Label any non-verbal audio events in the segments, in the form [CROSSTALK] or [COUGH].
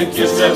wiek jeszcze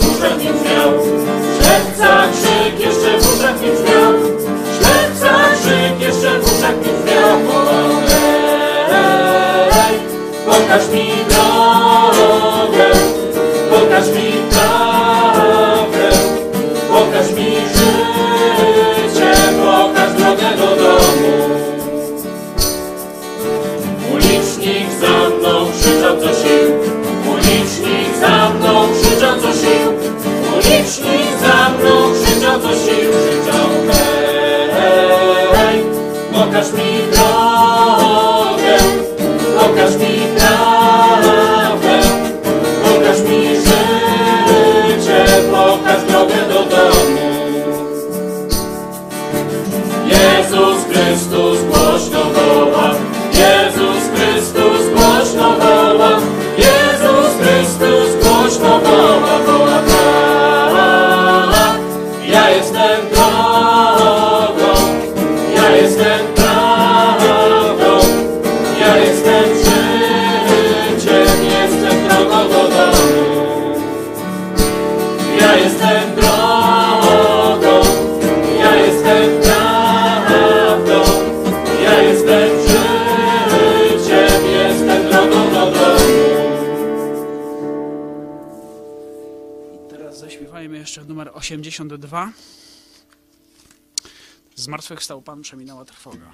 zachwycał pan, przeminęła trwoga.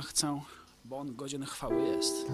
Pana chcę, bo On godzien chwały jest.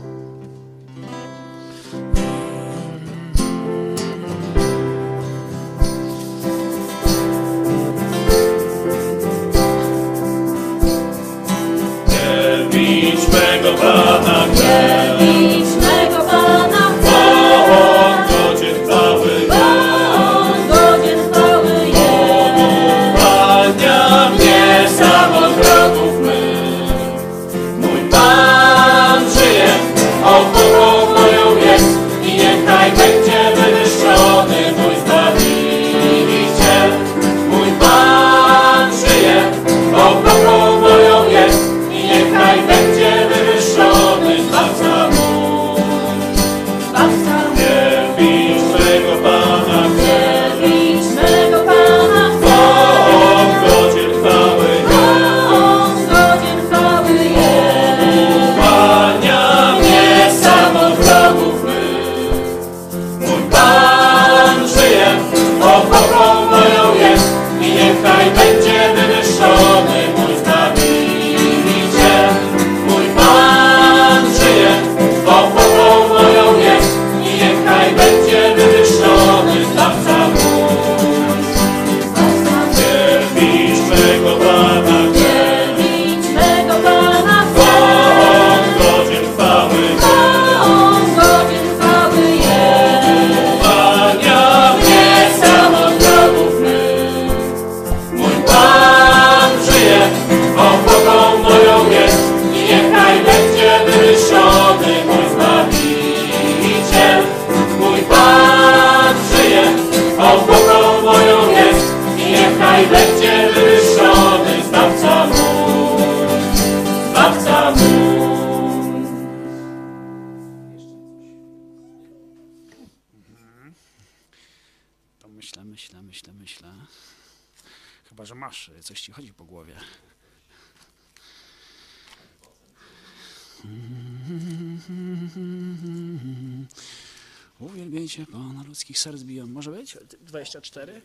24.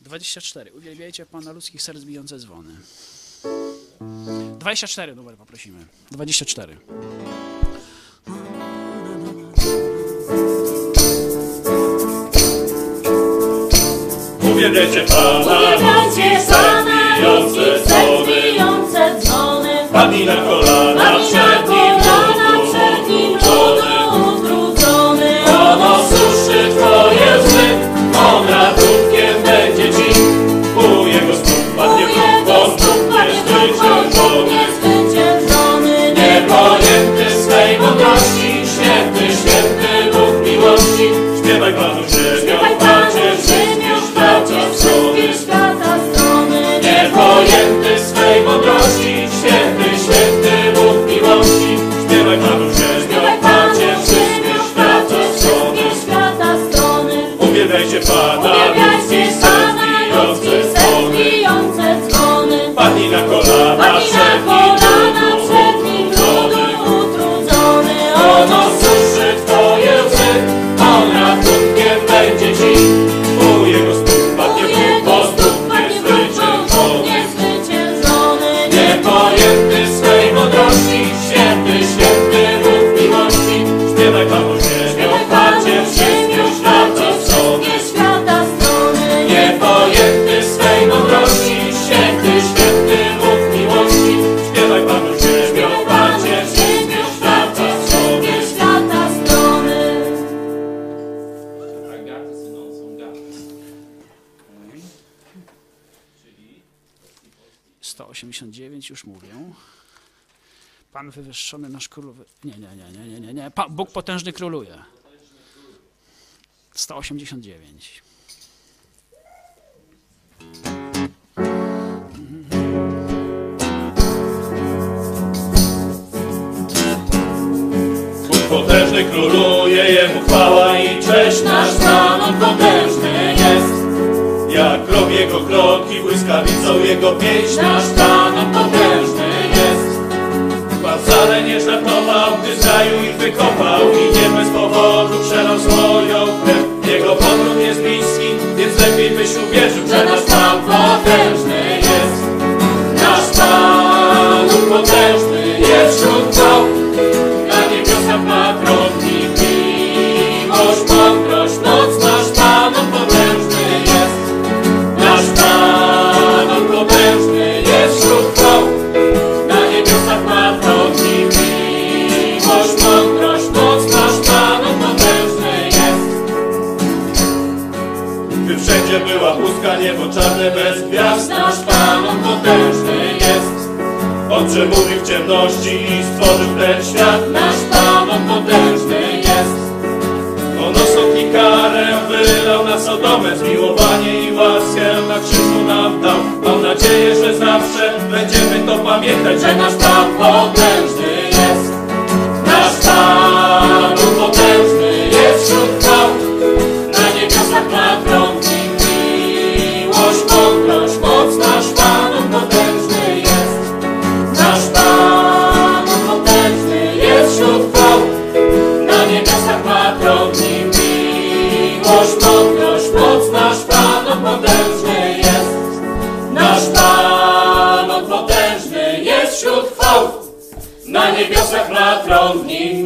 24. Uwielbiajcie Pana ludzkich serc bijące dzwony. 24 numer poprosimy. 24. Uwielbiajcie Pana ludzkich serc bijące dzwony. Padnij na kolana, Padnij na Pan wywyższony nasz król. Nie, nie, nie, nie, nie, nie, nie. Bóg potężny króluje. 189. Bóg potężny króluje, jemu chwała i cześć. Nasz Pan on potężny jest. Jak robię jego kroki, błyskawicą jego pieśń. Nasz Pan on potężny ale nie żartował, gdy zajął ich wykopał i nie bez powodu przelał swoją krew. Jego podróż jest bliski, więc lepiej byś uwierzył, że nasz Pan potężny Mówi w ciemności i stworzył ten świat. Nasz Pan potężny jest. On osąd i karę wylał na Sodomę, zmiłowanie i łaskę na krzyżu nam dał. Mam nadzieję, że zawsze będziemy to pamiętać, że nasz Pan potężny jest. niebiosach ma tron w nim.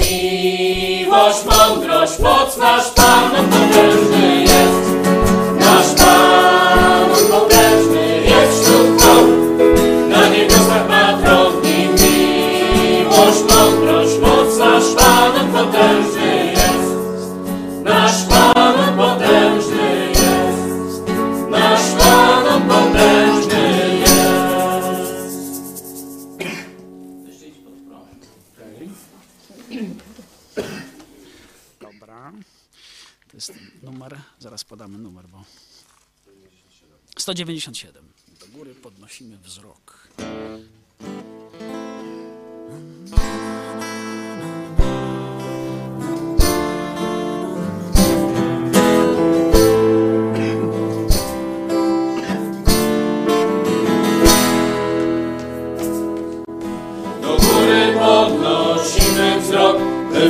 197. Do góry podnosimy wzrok.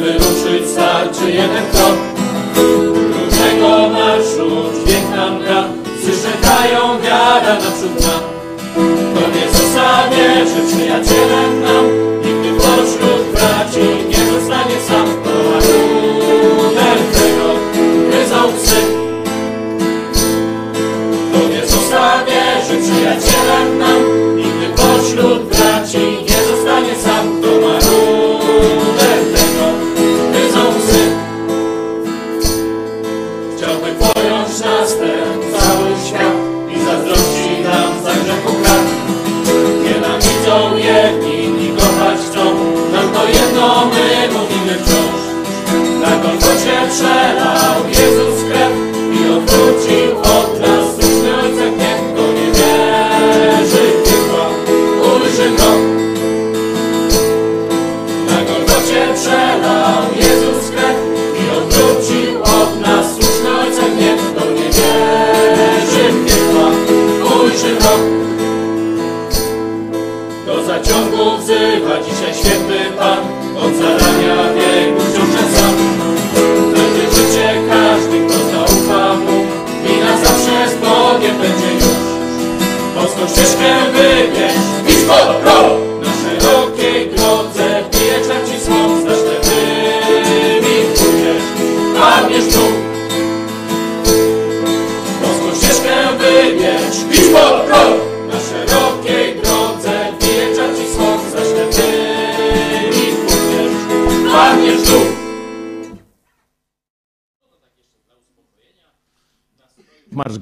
wyruszyć starczy jeden krok. Różnego marszu Przyrzekają wiara naprzód nam To zostanie, że przyjacielem nam Nigdy pośród braci nie zostanie sam. To ładunek tego gryzą psy. To zostanie, że przyjacielem nam Nigdy pośród braci nie zostanie sam. To ładunek wzywa dzisiaj święty Pan, od zarania wieku wciąż ten sam. Znajdzie życie każdy, kto zaufa Mu i na zawsze z Bogiem będzie już. Wąską ścieżkę wybierz i sporo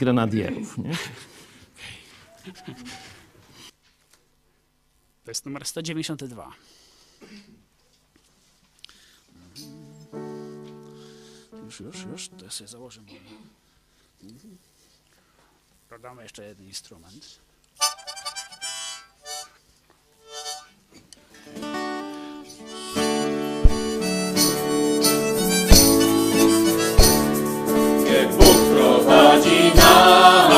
Grenadierów. Nie? To jest numer 192. Już, już, już. To sobie założę. Dodamy jeszcze jeden instrument. Niech Bóg prowadzi nas,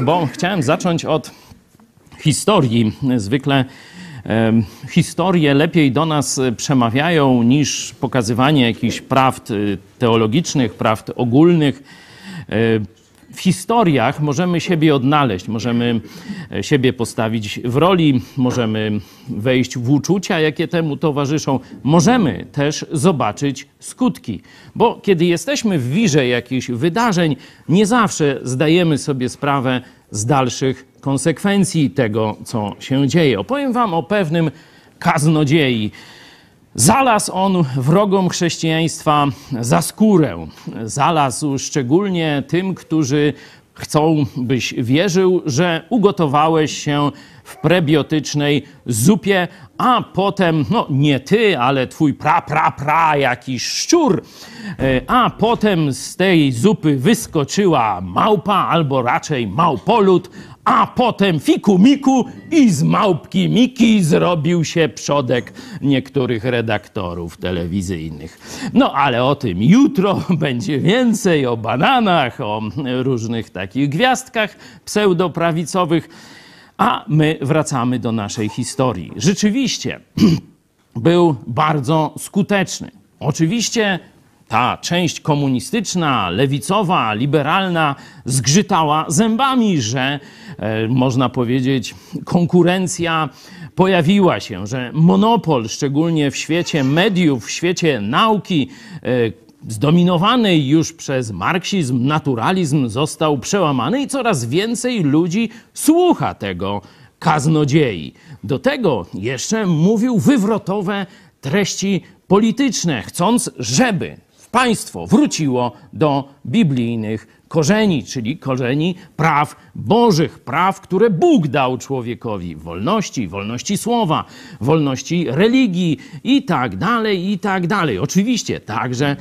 Bo chciałem zacząć od historii. Zwykle historie lepiej do nas przemawiają niż pokazywanie jakichś prawd y, teologicznych, prawd ogólnych. W historiach możemy siebie odnaleźć, możemy e, siebie postawić w roli, możemy wejść w uczucia, jakie temu towarzyszą. Możemy też zobaczyć skutki, bo kiedy jesteśmy w wirze jakichś wydarzeń, nie zawsze zdajemy sobie sprawę z dalszych konsekwencji tego, co się dzieje. Opowiem Wam o pewnym kaznodziei. Zalazł on wrogom chrześcijaństwa za skórę. Zalazł szczególnie tym, którzy chcą, byś wierzył, że ugotowałeś się w prebiotycznej zupie, a potem, no nie ty, ale twój pra, pra, pra, jakiś szczur, e, a potem z tej zupy wyskoczyła małpa, albo raczej małpolud, a potem fiku miku i z małpki Miki zrobił się przodek niektórych redaktorów telewizyjnych. No ale o tym jutro [LAUGHS] będzie więcej, o bananach, o różnych takich gwiazdkach pseudoprawicowych, a my wracamy do naszej historii. Rzeczywiście [CLEARS THROAT] był bardzo skuteczny. Oczywiście ta część komunistyczna, lewicowa, liberalna zgrzytała zębami, że e, można powiedzieć, konkurencja pojawiła się, że monopol, szczególnie w świecie mediów, w świecie nauki, e, zdominowanej już przez marksizm, naturalizm, został przełamany i coraz więcej ludzi słucha tego kaznodziei. Do tego jeszcze mówił wywrotowe treści polityczne, chcąc, żeby państwo wróciło do biblijnych korzeni, czyli korzeni praw bożych, praw, które Bóg dał człowiekowi wolności, wolności słowa, wolności religii i tak dalej, i tak dalej. Oczywiście także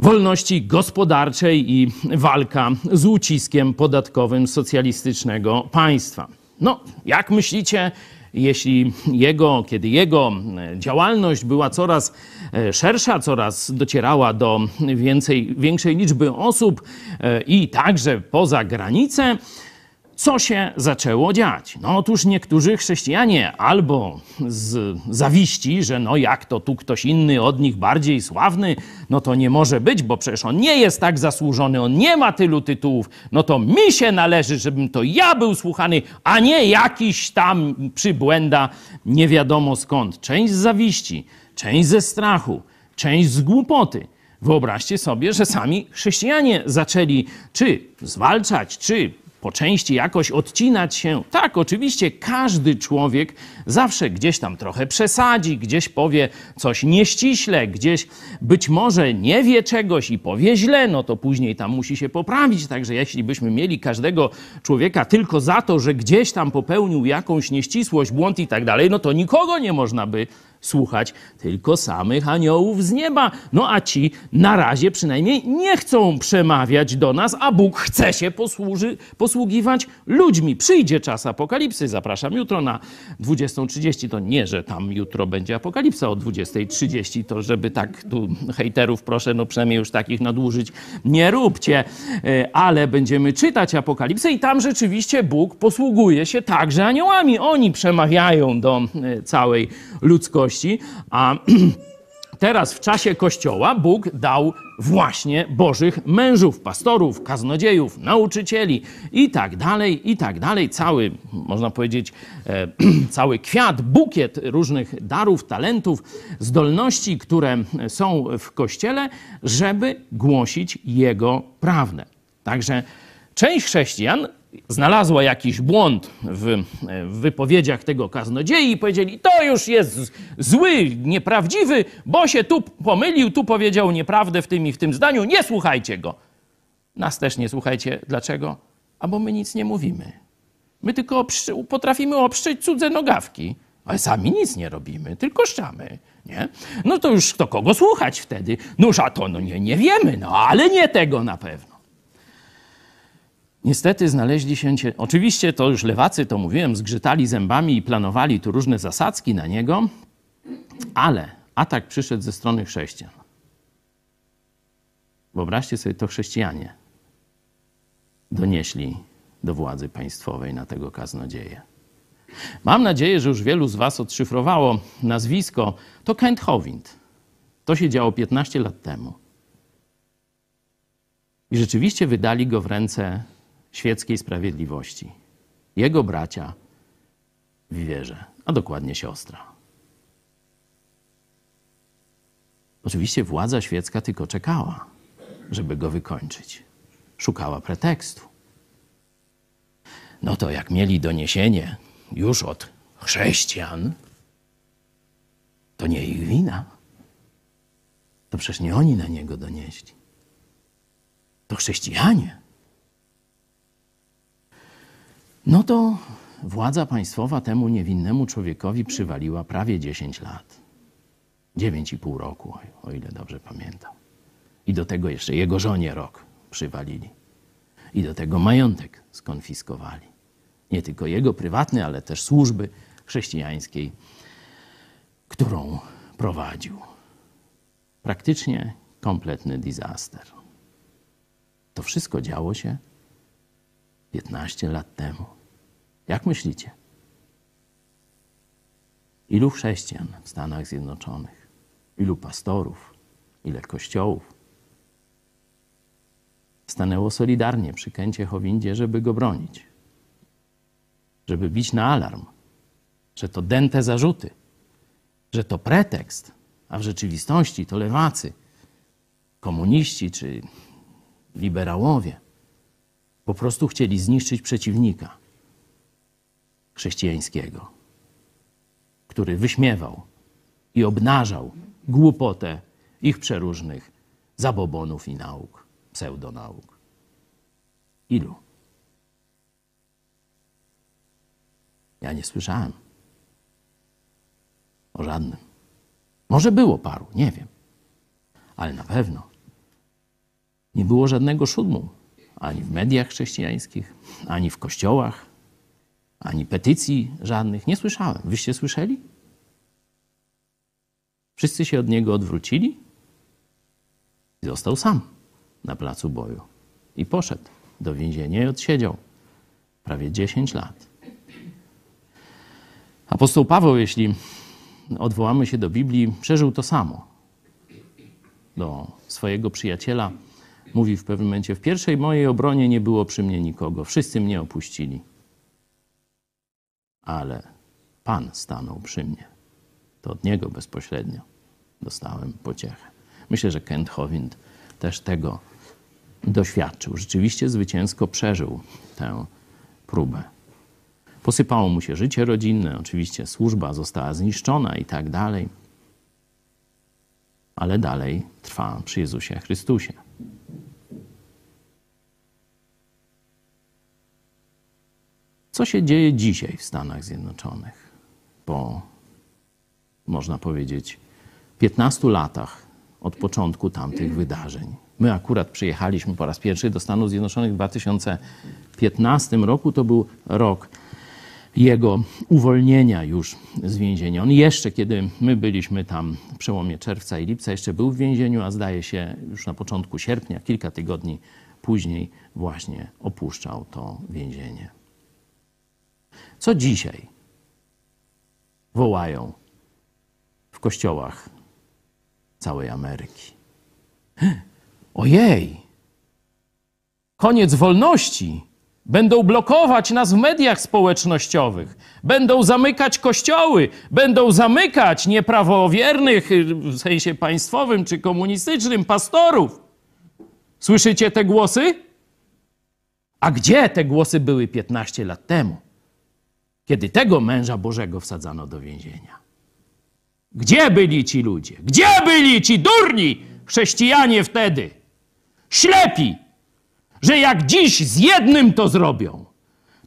wolności gospodarczej i walka z uciskiem podatkowym socjalistycznego państwa. No, jak myślicie, jeśli jego, kiedy jego działalność była coraz e, szersza, coraz docierała do więcej, większej liczby osób e, i także poza granicę, co się zaczęło dziać? No otóż niektórzy chrześcijanie albo z zawiści, że no jak to tu ktoś inny od nich bardziej sławny, no to nie może być, bo przecież on nie jest tak zasłużony, on nie ma tylu tytułów, no to mi się należy, żebym to ja był słuchany, a nie jakiś tam przybłęda nie wiadomo skąd. Część z zawiści, część ze strachu, część z głupoty. Wyobraźcie sobie, że sami chrześcijanie zaczęli czy zwalczać, czy po części jakoś odcinać się. Tak, oczywiście każdy człowiek zawsze gdzieś tam trochę przesadzi, gdzieś powie coś nieściśle, gdzieś być może nie wie czegoś i powie źle, no to później tam musi się poprawić. Także jeśli byśmy mieli każdego człowieka tylko za to, że gdzieś tam popełnił jakąś nieścisłość, błąd i tak dalej, no to nikogo nie można by słuchać tylko samych aniołów z nieba. No a ci na razie przynajmniej nie chcą przemawiać do nas, a Bóg chce się posłuży, posługiwać ludźmi. Przyjdzie czas apokalipsy. Zapraszam jutro na 20.30. To nie, że tam jutro będzie apokalipsa o 20.30, to żeby tak tu hejterów proszę, no przynajmniej już takich nadużyć nie róbcie. E, ale będziemy czytać apokalipsę i tam rzeczywiście Bóg posługuje się także aniołami. Oni przemawiają do e, całej ludzkości a [CLEARS THROAT] teraz w czasie Kościoła Bóg dał właśnie Bożych mężów, pastorów, kaznodziejów, nauczycieli i tak dalej, i tak dalej. Cały, można powiedzieć, e, [CLEARS THROAT] cały kwiat, bukiet różnych darów, talentów, zdolności, które są w Kościele, żeby głosić Jego prawdę. Także część chrześcijan znalazła jakiś błąd w, w, wypowiedziach tego kaznodziei i powiedzieli, to już jest zły, nieprawdziwy, bo się tu pomylił, tu powiedział nieprawdę w tym i w tym zdaniu, nie słuchajcie go. Nas też nie słuchajcie. Dlaczego? A bo my nic nie mówimy. My tylko potrafimy obszczyć cudze nogawki, ale sami nic nie robimy, tylko szczamy. Nie? No to już to kogo słuchać wtedy? Noż a to no nie, nie wiemy, no ale nie tego na pewno. Niestety znaleźli się, oczywiście to już lewacy, to mówiłem, zgrzytali zębami i planowali tu różne zasadzki na niego, ale atak przyszedł ze strony chrześcijan. Wyobraźcie sobie, to chrześcijanie donieśli do władzy państwowej na tego kaznodzieję. Mam nadzieję, że już wielu z Was odszyfrowało nazwisko. To Kent Howind. To się działo 15 lat temu. I rzeczywiście wydali go w ręce świeckiej sprawiedliwości. Jego bracia w wierze, a dokładnie siostra. Oczywiście władza świecka tylko czekała, żeby go wykończyć. Szukała pretekstu. No to jak mieli doniesienie już od chrześcijan, to nie ich wina. To przecież nie oni na niego donieśli. To chrześcijanie. No to władza państwowa temu niewinnemu człowiekowi przywaliła prawie 10 lat. 9,5 roku, o ile dobrze pamiętam. I do tego jeszcze jego żonie rok przywalili. I do tego majątek skonfiskowali. Nie tylko jego prywatny, ale też służby chrześcijańskiej, którą prowadził. Praktycznie kompletny disaster. To wszystko działo się 15 lat temu. Jak myślicie? Ilu chrześcijan w Stanach Zjednoczonych? Ilu pastorów? Ile kościołów? Stanęło solidarnie przy Kęcie Chowindzie, żeby go bronić. Żeby bić na alarm, że to dęte zarzuty, że to pretekst, a w rzeczywistości to lewacy, komuniści czy liberałowie po prostu chcieli zniszczyć przeciwnika chrześcijańskiego, który wyśmiewał i obnażał głupotę ich przeróżnych zabobonów i nauk, pseudonauk. Ilu? Ja nie słyszałem o żadnym. Może było paru, nie wiem. Ale na pewno nie było żadnego szudmu ani w mediach chrześcijańskich, ani w kościołach, ani petycji żadnych. Nie słyszałem. Wyście słyszeli? Wszyscy się od niego odwrócili i został sam na placu boju. I poszedł do więzienia i odsiedział prawie 10 lat. Apostoł Paweł, jeśli odwołamy się do Biblii, przeżył to samo. Do swojego przyjaciela mówi w pewnym momencie: W pierwszej mojej obronie nie było przy mnie nikogo, wszyscy mnie opuścili. Ale Pan stanął przy mnie. To od niego bezpośrednio dostałem pociechę. Myślę, że Kent Hovind też tego doświadczył. Rzeczywiście zwycięsko przeżył tę próbę. Posypało mu się życie rodzinne, oczywiście służba została zniszczona i tak dalej. Ale dalej trwa przy Jezusie Chrystusie. Co się dzieje dzisiaj w Stanach Zjednoczonych? Po, można powiedzieć, 15 latach od początku tamtych wydarzeń. My akurat przyjechaliśmy po raz pierwszy do Stanów Zjednoczonych w 2015 roku. To był rok jego uwolnienia już z więzienia. On jeszcze, kiedy my byliśmy tam w przełomie czerwca i lipca, jeszcze był w więzieniu, a zdaje się już na początku sierpnia, kilka tygodni później, właśnie opuszczał to więzienie. Co dzisiaj wołają w kościołach całej Ameryki? Ojej! Koniec wolności! Będą blokować nas w mediach społecznościowych, będą zamykać kościoły, będą zamykać nieprawowiernych w sensie państwowym czy komunistycznym pastorów. Słyszycie te głosy? A gdzie te głosy były 15 lat temu, kiedy tego męża Bożego wsadzano do więzienia? Gdzie byli ci ludzie? Gdzie byli ci durni chrześcijanie wtedy? Ślepi, że jak dziś z jednym to zrobią,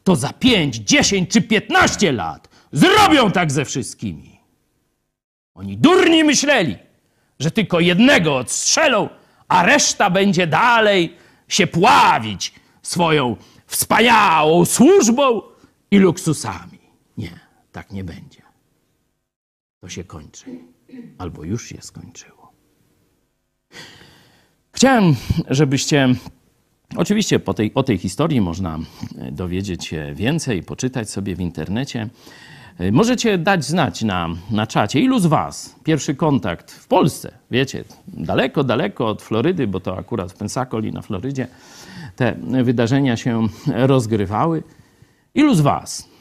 to za 5, 10 czy 15 lat zrobią tak ze wszystkimi. Oni durni myśleli, że tylko jednego odstrzelą, a reszta będzie dalej się pławić swoją wspaniałą służbą i luksusami. Tak nie będzie. To się kończy, albo już się skończyło. Chciałem, żebyście Oczywiście po tej, o tej historii można e, dowiedzieć się więcej, poczytać sobie w internecie. E, możecie dać znać na, na czacie, ilu z Was pierwszy kontakt w Polsce, wiecie, daleko, daleko od Florydy, bo to akurat w Pensacoli na Florydzie te wydarzenia się rozgrywały. Ilu z Was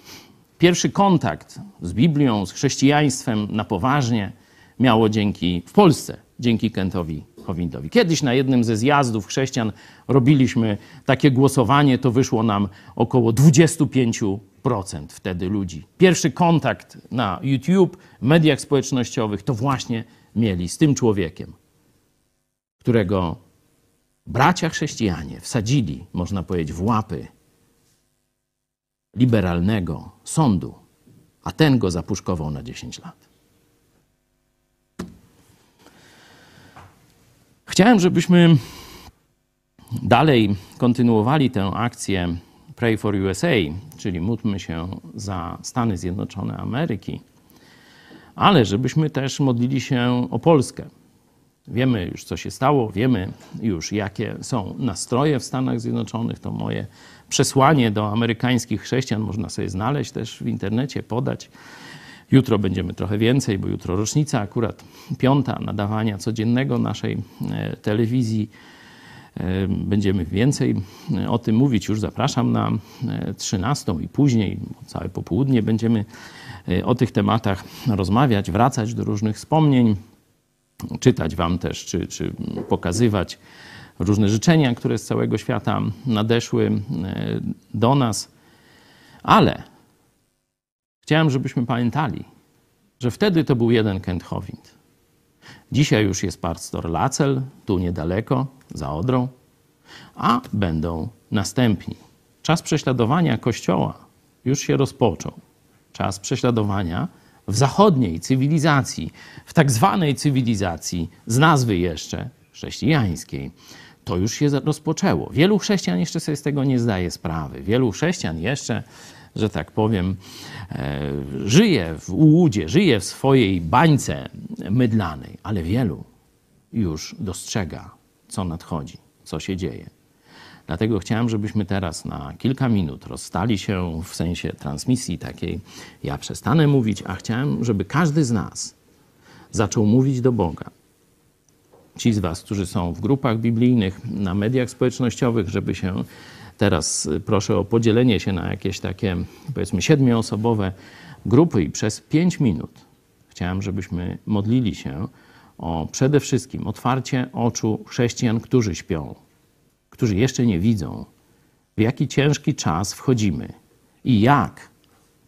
pierwszy kontakt z Biblią, z chrześcijaństwem na poważnie miało dzięki w Polsce, dzięki Kentowi Howindowi. Kiedyś na jednym ze zjazdów chrześcijan robiliśmy takie głosowanie, to wyszło nam około 25% wtedy ludzi. Pierwszy kontakt na YouTube, mediach społecznościowych to właśnie mieli z tym człowiekiem, którego bracia chrześcijanie wsadzili, można powiedzieć, w łapy liberalnego sądu, a ten go zapuszkował na 10 lat. Chciałem, żebyśmy dalej kontynuowali tę akcję Pray for USA, czyli módlmy się za Stany Zjednoczone Ameryki, ale żebyśmy też modlili się o Polskę. Wiemy już, co się stało, wiemy już, jakie są nastroje w Stanach Zjednoczonych. To moje przesłanie do amerykańskich chrześcijan można sobie znaleźć też w internecie, podać. Jutro będziemy trochę więcej, bo jutro rocznica, akurat piąta nadawania codziennego naszej e, telewizji. E, Będziemy więcej e, o tym mówić. Już zapraszam na 13 i później, całe popołudnie będziemy o tych tematach rozmawiać, wracać do różnych wspomnień, czytać Wam też, czy, czy pokazywać różne życzenia, które z całego świata nadeszły do nas. Ale chciałem, żebyśmy pamiętali, że wtedy to był jeden Kent Howind. Dzisiaj już jest pastor Lacel, tu niedaleko, za Odrą, a będą następni. Czas prześladowania Kościoła już się rozpoczął. Czas prześladowania w zachodniej cywilizacji, w tak zwanej cywilizacji, z nazwy jeszcze chrześcijańskiej, to już się rozpoczęło. Wielu chrześcijan jeszcze sobie z tego nie zdaje sprawy. Wielu chrześcijan jeszcze, że tak powiem, e, żyje w ułudzie, żyje w swojej bańce mydlanej, ale wielu już dostrzega, co nadchodzi, co się dzieje. Dlatego chciałem, żebyśmy teraz na kilka minut rozstali się w sensie transmisji takiej. Ja przestanę mówić, a chciałem, żeby każdy z nas zaczął mówić do Boga. Ci z Was, którzy są w grupach biblijnych, na mediach społecznościowych, żeby się teraz proszę o podzielenie się na jakieś takie, powiedzmy, siedmioosobowe grupy i przez pięć minut chciałem, żebyśmy modlili się o przede wszystkim otwarcie oczu chrześcijan, którzy śpią, którzy jeszcze nie widzą, w jaki ciężki czas wchodzimy i jak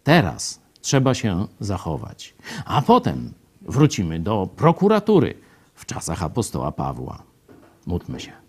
teraz trzeba się zachować. A potem wrócimy do prokuratury w czasach apostoła Pawła. Módlmy się.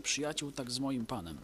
Przyjaciół, tak z moim panem.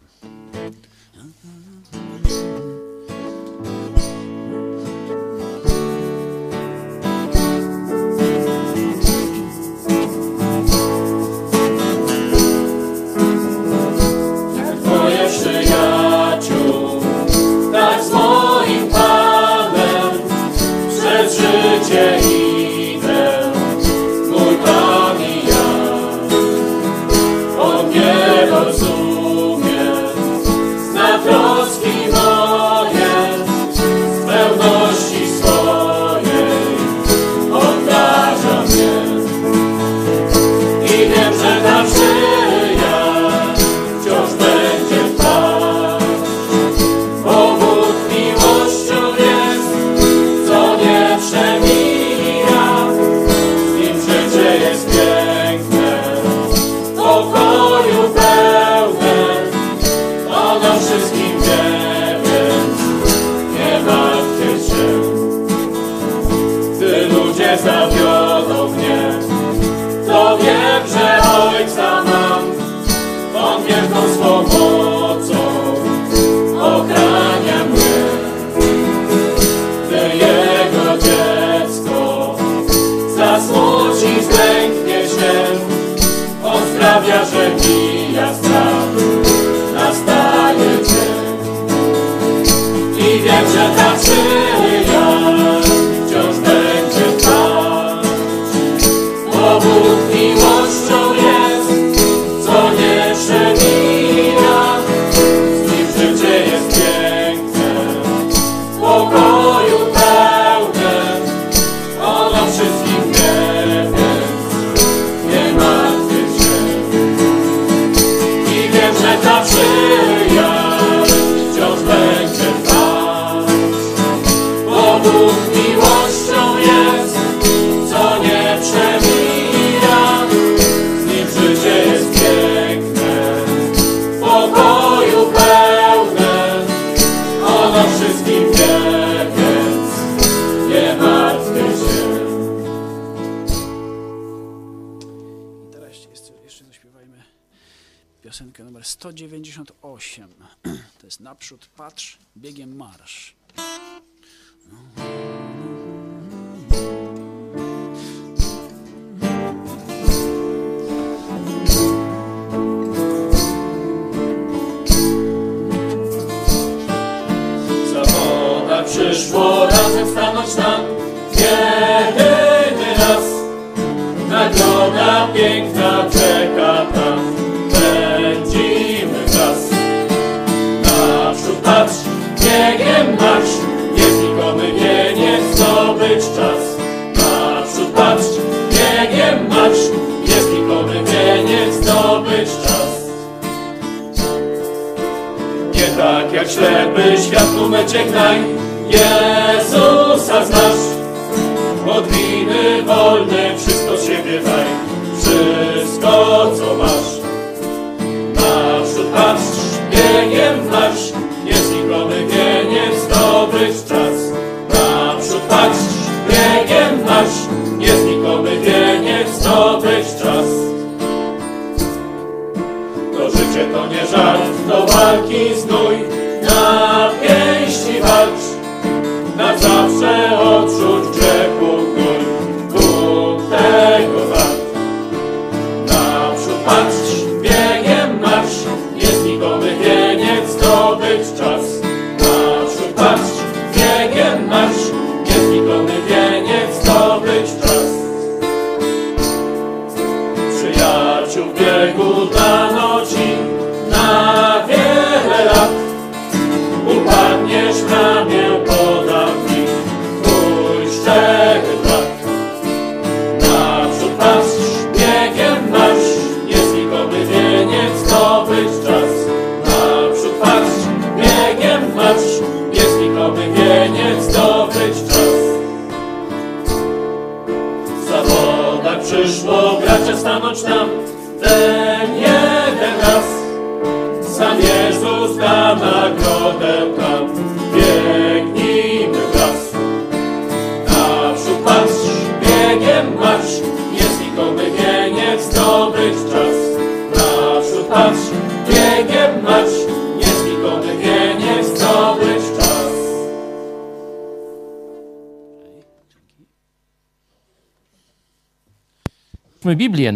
Naprzód patrz, biegiem marsz.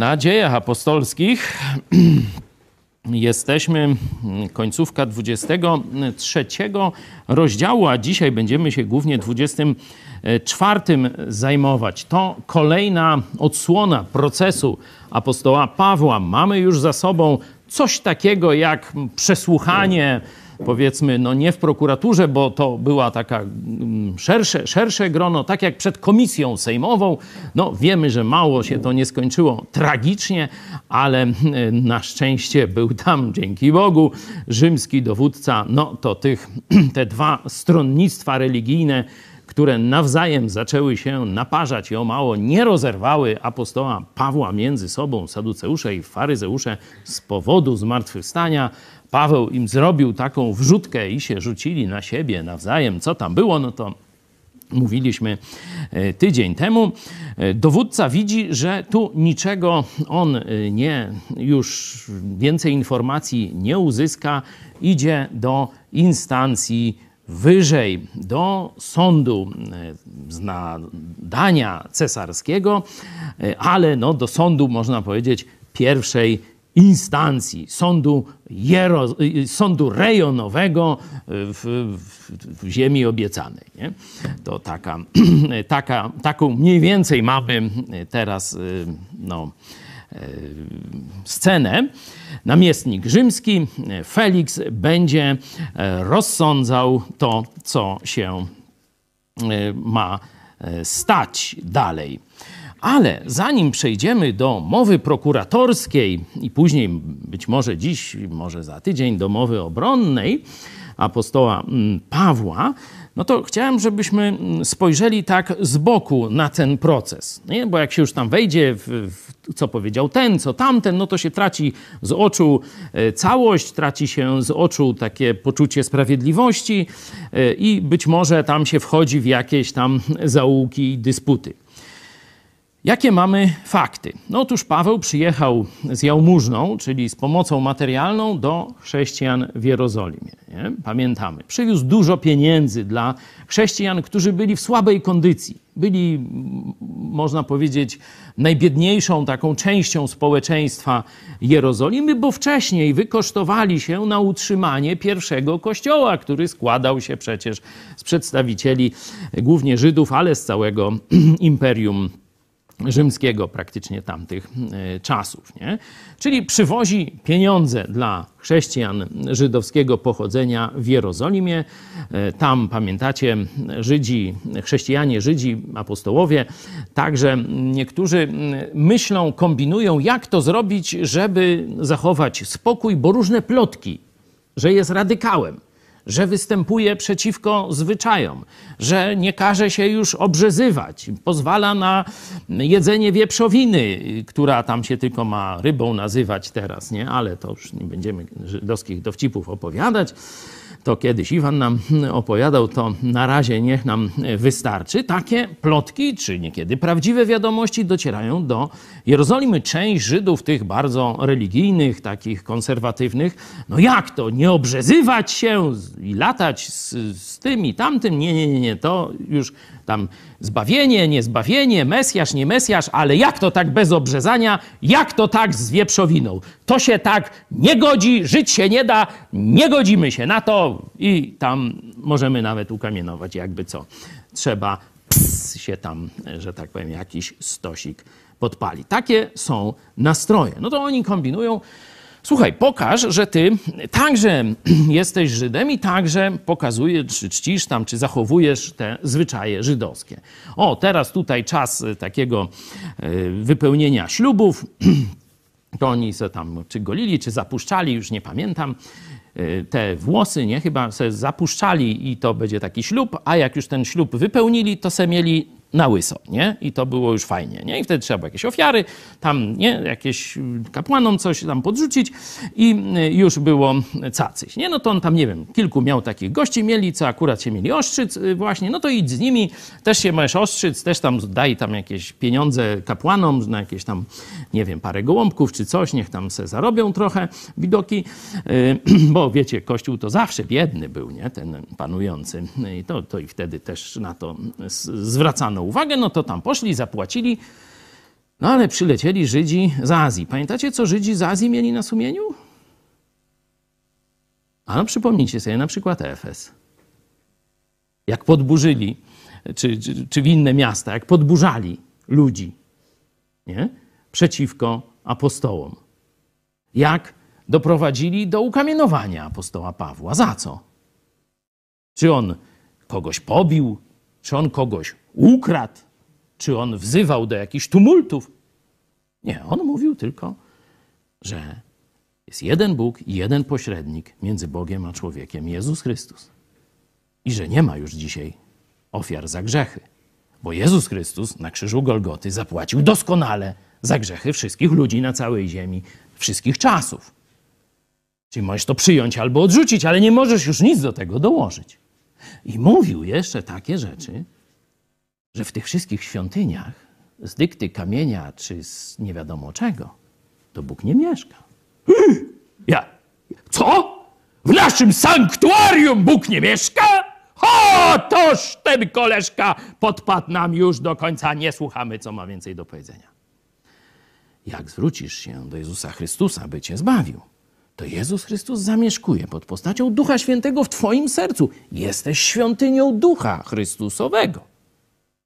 Na dziejach apostolskich. [CLEARS THROAT] Jesteśmy mm, końcówka 23 rozdziału, a dzisiaj będziemy się głównie 24 zajmować. To kolejna odsłona procesu apostoła Pawła. Mamy już za sobą coś takiego jak przesłuchanie powiedzmy, no nie w prokuraturze, bo to była taka mm, szersze, szersze grono, tak jak przed komisją sejmową. No wiemy, że mało się to nie skończyło tragicznie, ale mm, na szczęście był tam, dzięki Bogu, rzymski dowódca. No to tych, [CLEARS THROAT] te dwa stronnictwa religijne, które nawzajem zaczęły się naparzać i o mało nie rozerwały apostoła Pawła między sobą, saduceusze i faryzeusze z powodu zmartwychwstania. Paweł im zrobił taką wrzutkę i się rzucili na siebie nawzajem. Co tam było, no to mówiliśmy e, tydzień temu. E, Dowódca widzi, że tu niczego on e, nie, już więcej informacji nie uzyska. Idzie do instancji wyżej, do sądu z nadania cesarskiego, ale no, do sądu, można powiedzieć, pierwszej instancji, sądu, jero, sądu rejonowego w, w, w ziemi obiecanej. Nie? To taka, [CLEARS THROAT] taka, taką mniej więcej mamy teraz no, scenę. Namiestnik rzymski Felix będzie rozsądzał to, co się ma stać dalej. Ale zanim przejdziemy do mowy prokuratorskiej i później być może dziś, może za tydzień do mowy obronnej apostoła Pawła, no to chciałem, żebyśmy spojrzeli tak z boku na ten proces. Nie? Bo jak się już tam wejdzie, w, w, co powiedział ten, co tamten, no to się traci z oczu całość, traci się z oczu takie poczucie sprawiedliwości i być może tam się wchodzi w jakieś tam zaułki i dysputy. Jakie mamy fakty? No otóż Paweł przyjechał z jałmużną, czyli z pomocą materialną do chrześcijan w Jerozolimie. Nie? Pamiętamy. Przywiózł dużo pieniędzy dla chrześcijan, którzy byli w słabej kondycji. Byli, można powiedzieć, najbiedniejszą taką częścią społeczeństwa Jerozolimy, bo wcześniej wykosztowali się na utrzymanie pierwszego kościoła, który składał się przecież z przedstawicieli głównie Żydów, ale z całego [CLEARS THROAT] imperium rzymskiego praktycznie tamtych czasów. Nie? Czyli przywozi pieniądze dla chrześcijan żydowskiego pochodzenia w Jerozolimie. Tam, pamiętacie, Żydzi, chrześcijanie, Żydzi, apostołowie, także niektórzy myślą, kombinują, jak to zrobić, żeby zachować spokój, bo różne plotki, że jest radykałem, że występuje przeciwko zwyczajom, że nie każe się już obrzezywać, pozwala na jedzenie wieprzowiny, która tam się tylko ma rybą nazywać teraz, nie? Ale to już nie będziemy żydowskich dowcipów opowiadać to kiedyś Iwan nam opowiadał, to na razie niech nam wystarczy. Takie plotki, czy niekiedy prawdziwe wiadomości docierają do Jerozolimy. Część Żydów, tych bardzo religijnych, takich konserwatywnych, no jak to, nie obrzezywać się i latać z, z tym i tamtym? Nie, nie, nie, nie, to już tam zbawienie, nie zbawienie, Mesjasz, nie Mesjasz, ale jak to tak bez obrzezania, jak to tak z wieprzowiną? To się tak nie godzi, żyć się nie da, nie godzimy się na to i tam możemy nawet ukamienować, jakby co. Trzeba ps, się tam, że tak powiem, jakiś stosik podpali. Takie są nastroje. No to oni kombinują. Słuchaj, pokaż, że ty także [CLEARS THROAT] jesteś Żydem i także pokazujesz, czy czcisz tam, czy zachowujesz te zwyczaje żydowskie. O, teraz tutaj czas takiego e, wypełnienia ślubów. [CLEARS THROAT] To oni se tam czy golili, czy zapuszczali, już nie pamiętam e, te włosy, nie? Chyba se zapuszczali i to będzie taki ślub, a jak już ten ślub wypełnili, to se mieli na łyso, nie? I to było już fajnie, nie? I wtedy trzeba było jakieś ofiary, tam, nie? Jakieś kapłanom coś tam podrzucić i y, już było cacyś, nie? No to on tam, nie wiem, kilku miał takich gości mieli, co akurat się mieli oszczyc y, właśnie, no to idź z nimi, też się możesz oszczyc, też tam daj tam jakieś pieniądze kapłanom na jakieś tam, nie wiem, parę gołąbków czy coś, niech tam se zarobią trochę widoki, y, [CLEARS THROAT] bo wiecie, Kościół to zawsze biedny był, nie? Ten panujący i to, to i wtedy też na to z- zwracano uwagę, no to tam poszli, zapłacili, no ale przylecieli Żydzi z Azji. Pamiętacie, co Żydzi z Azji mieli na sumieniu? A no przypomnijcie sobie na przykład Efes. Jak podburzyli, czy, czy, czy inne miasta, jak podburzali ludzi nie? przeciwko apostołom. Jak doprowadzili do ukamienowania apostoła Pawła. Za co? Czy on kogoś pobił? Czy on kogoś ukradł? Czy on wzywał do jakichś tumultów? Nie, on mówił tylko, że jest jeden Bóg i jeden pośrednik między Bogiem a człowiekiem, Jezus Chrystus. I że nie ma już dzisiaj ofiar za grzechy, bo Jezus Chrystus na krzyżu Golgoty zapłacił doskonale za grzechy wszystkich ludzi na całej ziemi, wszystkich czasów. Czyli możesz to przyjąć albo odrzucić, ale nie możesz już nic do tego dołożyć. I mówił jeszcze takie rzeczy, że w tych wszystkich świątyniach z dykty kamienia czy z nie wiadomo czego, to Bóg nie mieszka. Ja. Co? W naszym sanktuarium Bóg nie mieszka? O, toż ten koleżka podpadł nam już do końca. Nie słuchamy, co ma więcej do powiedzenia. Jak zwrócisz się do Jezusa Chrystusa, by cię zbawił, to Jezus Chrystus zamieszkuje pod postacią Ducha Świętego w twoim sercu. Jesteś świątynią Ducha Chrystusowego.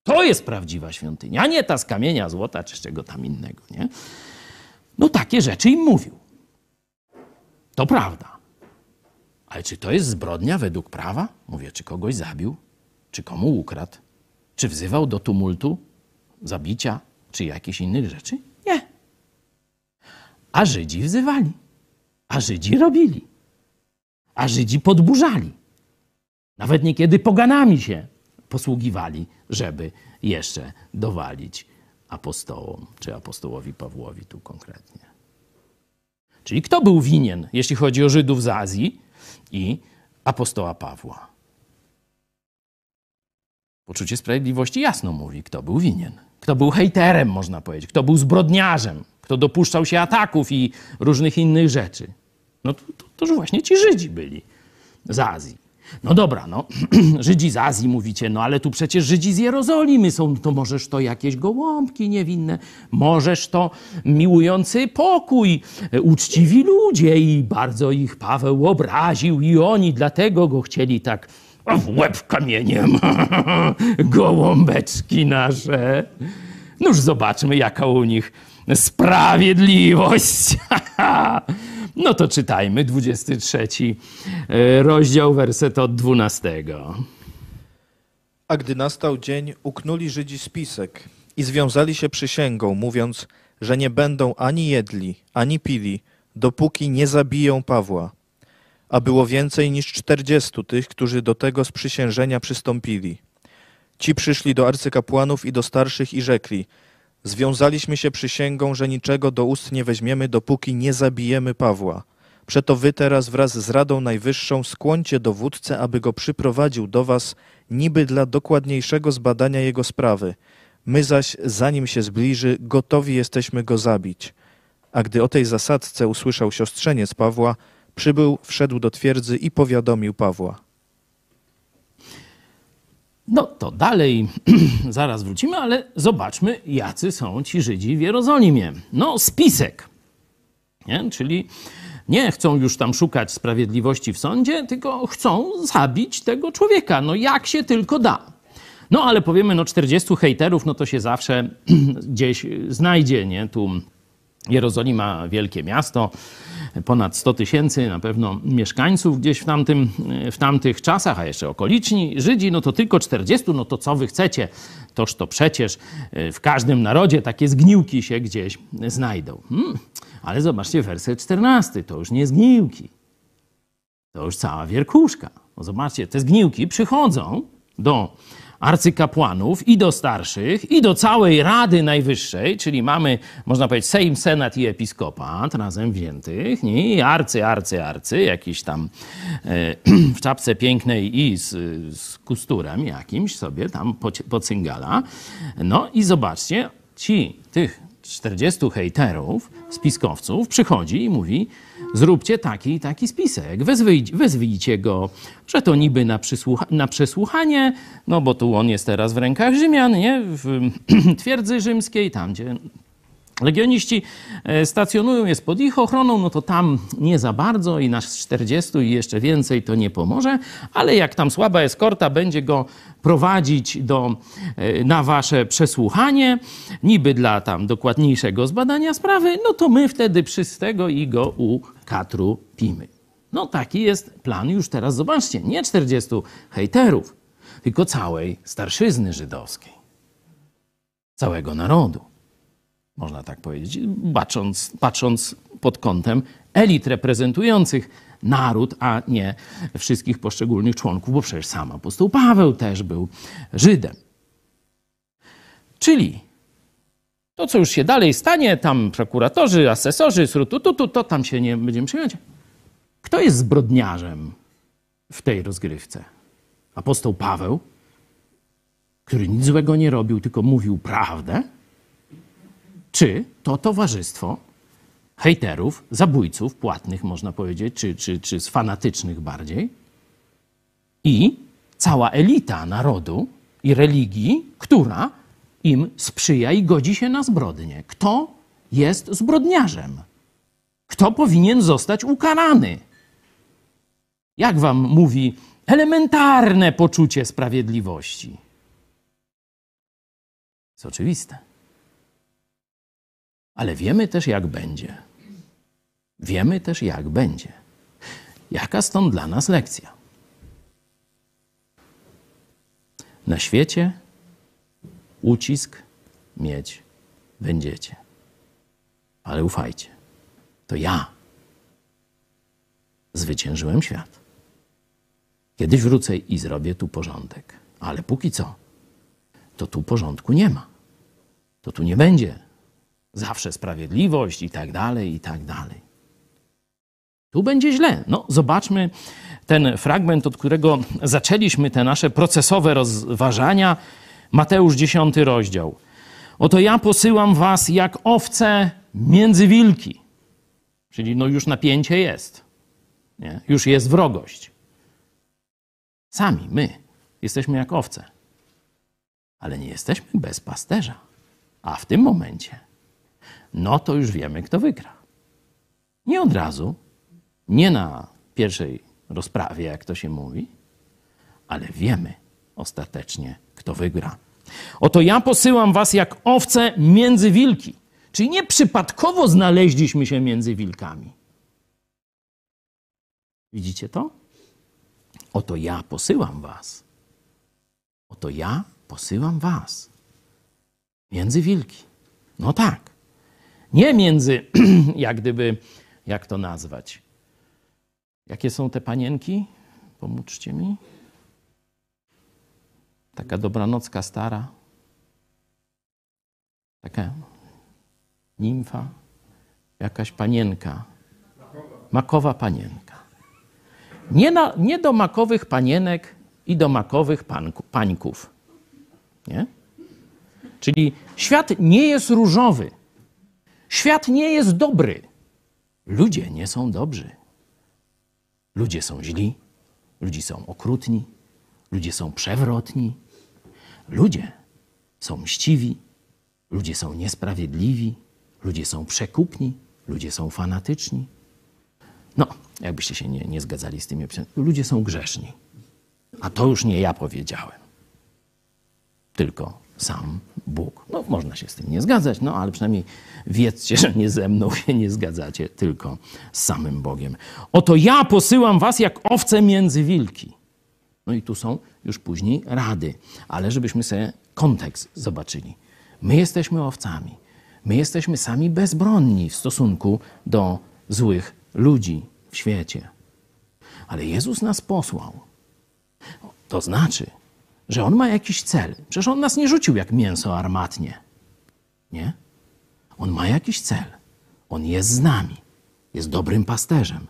To jest prawdziwa świątynia, a nie ta z kamienia, złota czy z czego tam innego, nie? No takie rzeczy im mówił. To prawda. Ale czy to jest zbrodnia według prawa? Mówię, czy kogoś zabił? Czy komu ukradł? Czy wzywał do tumultu, zabicia, czy jakichś innych rzeczy? Nie. A Żydzi wzywali. A Żydzi robili. A Żydzi podburzali. Nawet niekiedy poganami się posługiwali, żeby jeszcze dowalić apostołom, czy apostołowi Pawłowi tu konkretnie. Czyli kto był winien, jeśli chodzi o Żydów z Azji i apostoła Pawła? Poczucie sprawiedliwości jasno mówi, kto był winien. Kto był hejterem, można powiedzieć, kto był zbrodniarzem, kto dopuszczał się ataków i różnych innych rzeczy. No to, to, to właśnie ci Żydzi byli z Azji. No dobra, no, [CLEARS THROAT] Żydzi z Azji mówicie, no ale tu przecież Żydzi z Jerozolimy są, to możesz to jakieś gołąbki niewinne, możesz to miłujący pokój, e, uczciwi ludzie i bardzo ich Paweł obraził i oni dlatego go chcieli tak w łeb kamieniem, [LAUGHS] gołąbeczki nasze. Noż zobaczmy, jaka u nich sprawiedliwość. [LAUGHS] No to czytajmy 23 e, rozdział, werset od 12. A gdy nastał dzień, uknuli Żydzi spisek i związali się przysięgą, mówiąc, że nie będą ani jedli, ani pili, dopóki nie zabiją Pawła. a było więcej niż czterdziestu tych, którzy do tego sprzysiężenia przystąpili. Ci przyszli do arcykapłanów i do starszych i rzekli: Związaliśmy się przysięgą, że niczego do ust nie weźmiemy, dopóki nie zabijemy Pawła. Przeto wy teraz wraz z Radą Najwyższą skłońcie dowódcę, aby go przyprowadził do was, niby dla dokładniejszego zbadania jego sprawy. My zaś, zanim się zbliży, gotowi jesteśmy go zabić. A gdy o tej zasadzce usłyszał siostrzeniec Pawła, przybył, wszedł do twierdzy i powiadomił Pawła. No to dalej [CLEARS THROAT] zaraz wrócimy, ale zobaczmy, jacy są ci Żydzi w Jerozolimie. No, spisek. Nie? Czyli nie chcą już tam szukać sprawiedliwości w sądzie, tylko chcą zabić tego człowieka. No jak się tylko da. No ale powiemy, no 40 hejterów, no to się zawsze [CLEARS THROAT] gdzieś znajdzie, nie? Tu Jerozolima, wielkie miasto, ponad 100 tysięcy na pewno mieszkańców gdzieś w, tamtym, w tamtych czasach, a jeszcze okoliczni Żydzi, no to tylko 40, no to co wy chcecie? Toż to przecież e, w każdym narodzie takie zgniłki się gdzieś znajdą. Hmm. Ale zobaczcie, werset 14, to już nie zgniłki. To już cała wierkuszka. No zobaczcie, te zgniłki przychodzą do arcykapłanów i do starszych, i do całej Rady Najwyższej, czyli mamy, można powiedzieć, Sejm, Senat i Episkopat razem wziętych, i arcy, arcy, arcy, jakiś tam e, [CLEARS THROAT] w czapce pięknej i z, z kusturem jakimś sobie tam poci- pocyngala. No i zobaczcie, ci, tych 40 hejterów, spiskowców przychodzi i mówi, zróbcie taki i taki spisek, wezwijcie, go, że to niby na, przysłucha- na przesłuchanie, no bo tu on jest teraz w rękach Rzymian, nie? W [CLEARS THROAT] twierdzy rzymskiej, tam gdzie Legioniści e, stacjonują, jest pod ich ochroną, no to tam nie za bardzo i nasz 40 i jeszcze więcej to nie pomoże, ale jak tam słaba eskorta będzie go prowadzić do, e, na wasze przesłuchanie, niby dla tam dokładniejszego zbadania sprawy, no to my wtedy przystego i go u katru pimy. No taki jest plan już teraz, zobaczcie, nie 40 hejterów, tylko całej starszyzny żydowskiej, całego narodu można tak powiedzieć, patrząc, patrząc pod kątem elit reprezentujących naród, a nie wszystkich poszczególnych członków, bo przecież sam apostoł Paweł też był Żydem. Czyli to, co już się dalej stanie, tam prokuratorzy, asesorzy, srutututu, to tam się nie będziemy przyjąć. Kto jest zbrodniarzem w tej rozgrywce? Apostoł Paweł, który nic złego nie robił, tylko mówił prawdę? Czy to towarzystwo hejterów, zabójców, płatnych można powiedzieć, czy, czy, czy z fanatycznych bardziej, i cała elita narodu i religii, która im sprzyja i godzi się na zbrodnie. Kto jest zbrodniarzem? Kto powinien zostać ukarany? Jak wam mówi elementarne poczucie sprawiedliwości? Jest oczywiste. Ale wiemy też, jak będzie. Wiemy też, jak będzie. Jaka stąd dla nas lekcja? Na świecie ucisk mieć będziecie. Ale ufajcie, to ja zwyciężyłem świat. Kiedyś wrócę i zrobię tu porządek. Ale póki co, to tu porządku nie ma. To tu nie będzie zawsze sprawiedliwość i tak dalej, i tak dalej. Tu będzie źle. No, zobaczmy ten fragment, od którego zaczęliśmy te nasze procesowe rozważania. Mateusz 10 rozdział. Oto ja posyłam was jak owce między wilki. Czyli no już napięcie jest. Nie? Już jest wrogość. Sami, my, jesteśmy jak owce. Ale nie jesteśmy bez pasterza. A w tym momencie no to już wiemy, kto wygra. Nie od razu, nie na pierwszej rozprawie, jak to się mówi, ale wiemy ostatecznie, kto wygra. Oto ja posyłam was jak owce między wilki. Czyli nie przypadkowo znaleźliśmy się między wilkami. Widzicie to? Oto ja posyłam was. Oto ja posyłam was. Między wilki. No tak. Nie między, [CLEARS THROAT] jak gdyby, jak to nazwać, Jakie są te panienki? Pomóżcie mi. Taka dobranocka stara. Taka nimfa. Jakaś panienka. Makowa panienka. Nie, na, nie do makowych panienek i do makowych panku, pańków. Nie? Czyli świat nie jest różowy. Świat nie jest dobry. Ludzie nie są dobrzy. Ludzie są źli, ludzie są okrutni, ludzie są przewrotni, ludzie są mściwi, ludzie są niesprawiedliwi, ludzie są przekupni, ludzie są fanatyczni. No, jakbyście się nie, nie zgadzali z tymi opisami, ludzie są grzeszni. A to już nie ja powiedziałem, tylko sam Bóg. No, można się z tym nie zgadzać, no ale przynajmniej wiedzcie, [LAUGHS] że nie ze mną się nie zgadzacie, tylko z samym Bogiem. Oto ja posyłam was jak owce między wilki. No i tu są już później rady, ale żebyśmy sobie kontekst zobaczyli. My jesteśmy owcami. My jesteśmy sami bezbronni w stosunku do złych ludzi w świecie. Ale Jezus nas posłał. To znaczy, że On ma jakiś cel. Przecież On nas nie rzucił jak mięso armatnie. Nie? On ma jakiś cel. On jest z nami. Jest dobrym pasterzem.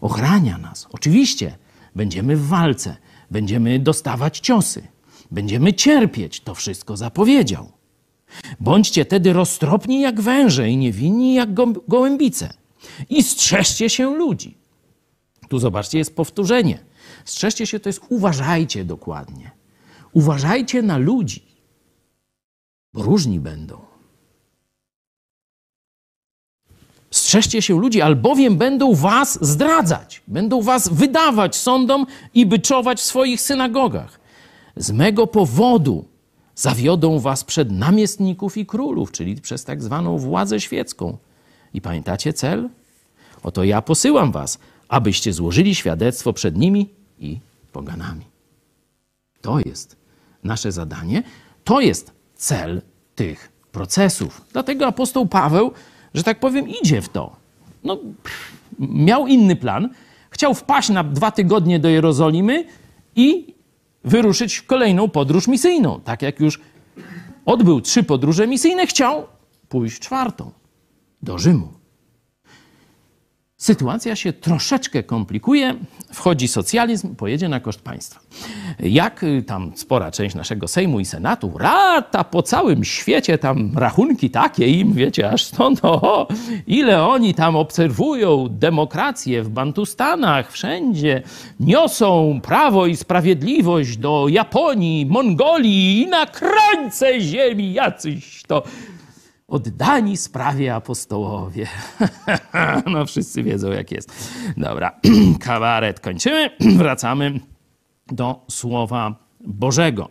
Ochrania nas. Oczywiście będziemy w walce. Będziemy dostawać ciosy. Będziemy cierpieć. To wszystko zapowiedział. Bądźcie tedy roztropni jak węże i niewinni jak go- gołębice. I strzeżcie się ludzi. Tu zobaczcie, jest powtórzenie. Strzeżcie się to jest uważajcie dokładnie. Uważajcie na ludzi, bo różni będą. Strzeżcie się ludzi, albowiem będą was zdradzać, będą was wydawać sądom i byczować w swoich synagogach. Z mego powodu zawiodą was przed namiestników i królów, czyli przez tak zwaną władzę świecką. I pamiętacie cel? Oto ja posyłam was, abyście złożyli świadectwo przed nimi i poganami. To jest nasze zadanie, to jest cel tych procesów. Dlatego apostoł Paweł, że tak powiem, idzie w to. No, pff, miał inny plan. Chciał wpaść na dwa tygodnie do Jerozolimy i wyruszyć w kolejną podróż misyjną. Tak jak już odbył trzy podróże misyjne, chciał pójść czwartą do Rzymu. Sytuacja się troszeczkę komplikuje, wchodzi socjalizm, pojedzie na koszt państwa. Jak y, tam spora część naszego Sejmu i Senatu rata po całym świecie, tam rachunki takie im, wiecie, aż stąd, [LAUGHS] oho, ile oni tam obserwują demokrację w Bantustanach, wszędzie, niosą prawo i sprawiedliwość do Japonii, Mongolii i na krańce ziemi jacyś to oddani sprawie apostołowie. [LAUGHS] no wszyscy wiedzą jak jest. Dobra, [CLEARS THROAT] kabaret kończymy. [CLEARS THROAT] Wracamy do Słowa Bożego.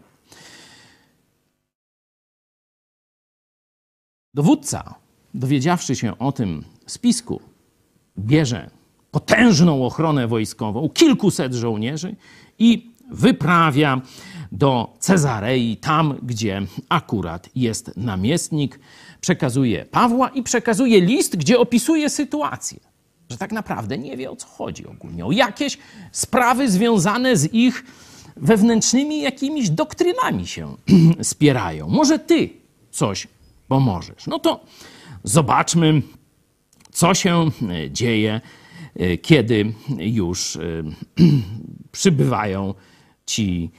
Dowódca, dowiedziawszy się o tym spisku, bierze potężną ochronę wojskową, kilkuset żołnierzy i wyprawia do Cezarei, tam gdzie akurat jest namiestnik, przekazuje Pawła i przekazuje list, gdzie opisuje sytuację. Że tak naprawdę nie wie o co chodzi ogólnie, o jakieś sprawy związane z ich wewnętrznymi jakimiś doktrynami się [CLEARS THROAT] spierają. Może ty coś pomożesz. No to zobaczmy, co się e, dzieje, e, kiedy już e, [CLEARS THROAT] przybywają ci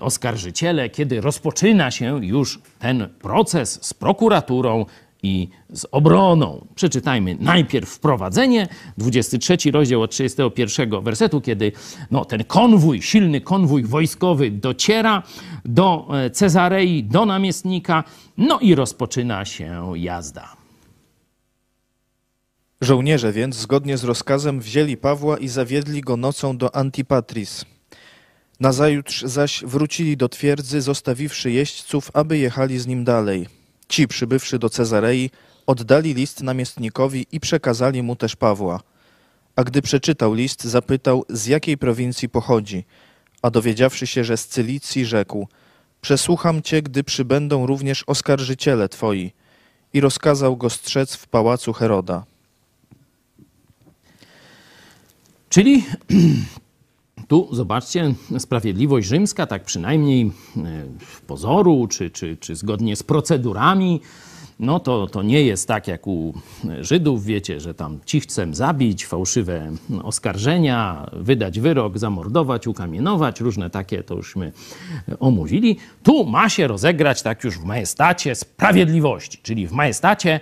oskarżyciele, kiedy rozpoczyna się już ten proces z prokuraturą i z obroną. Przeczytajmy najpierw wprowadzenie, 23 rozdział od 31 wersetu, kiedy no, ten konwój, silny konwój wojskowy dociera do e, Cezarei, do namiestnika, no i rozpoczyna się jazda. Żołnierze więc, zgodnie z rozkazem, wzięli Pawła i zawiedli go nocą do Antipatris. Nazajutrz zaś wrócili do twierdzy, zostawiwszy jeźdźców, aby jechali z nim dalej. Ci, przybywszy do Cezarei, oddali list namiestnikowi i przekazali mu też Pawła. A gdy przeczytał list, zapytał, z jakiej prowincji pochodzi, a dowiedziawszy się, że z Cylicji, rzekł, przesłucham cię, gdy przybędą również oskarżyciele twoi. I rozkazał go strzec w pałacu Heroda. Czyli tu zobaczcie, sprawiedliwość rzymska, tak przynajmniej e, w pozoru, czy, czy, czy zgodnie z procedurami, no to, to nie jest tak jak u Żydów, wiecie, że tam cichcem zabić, fałszywe oskarżenia, wydać wyrok, zamordować, ukamienować, różne takie, to jużśmy omówili. Tu ma się rozegrać tak już w majestacie sprawiedliwości, czyli w majestacie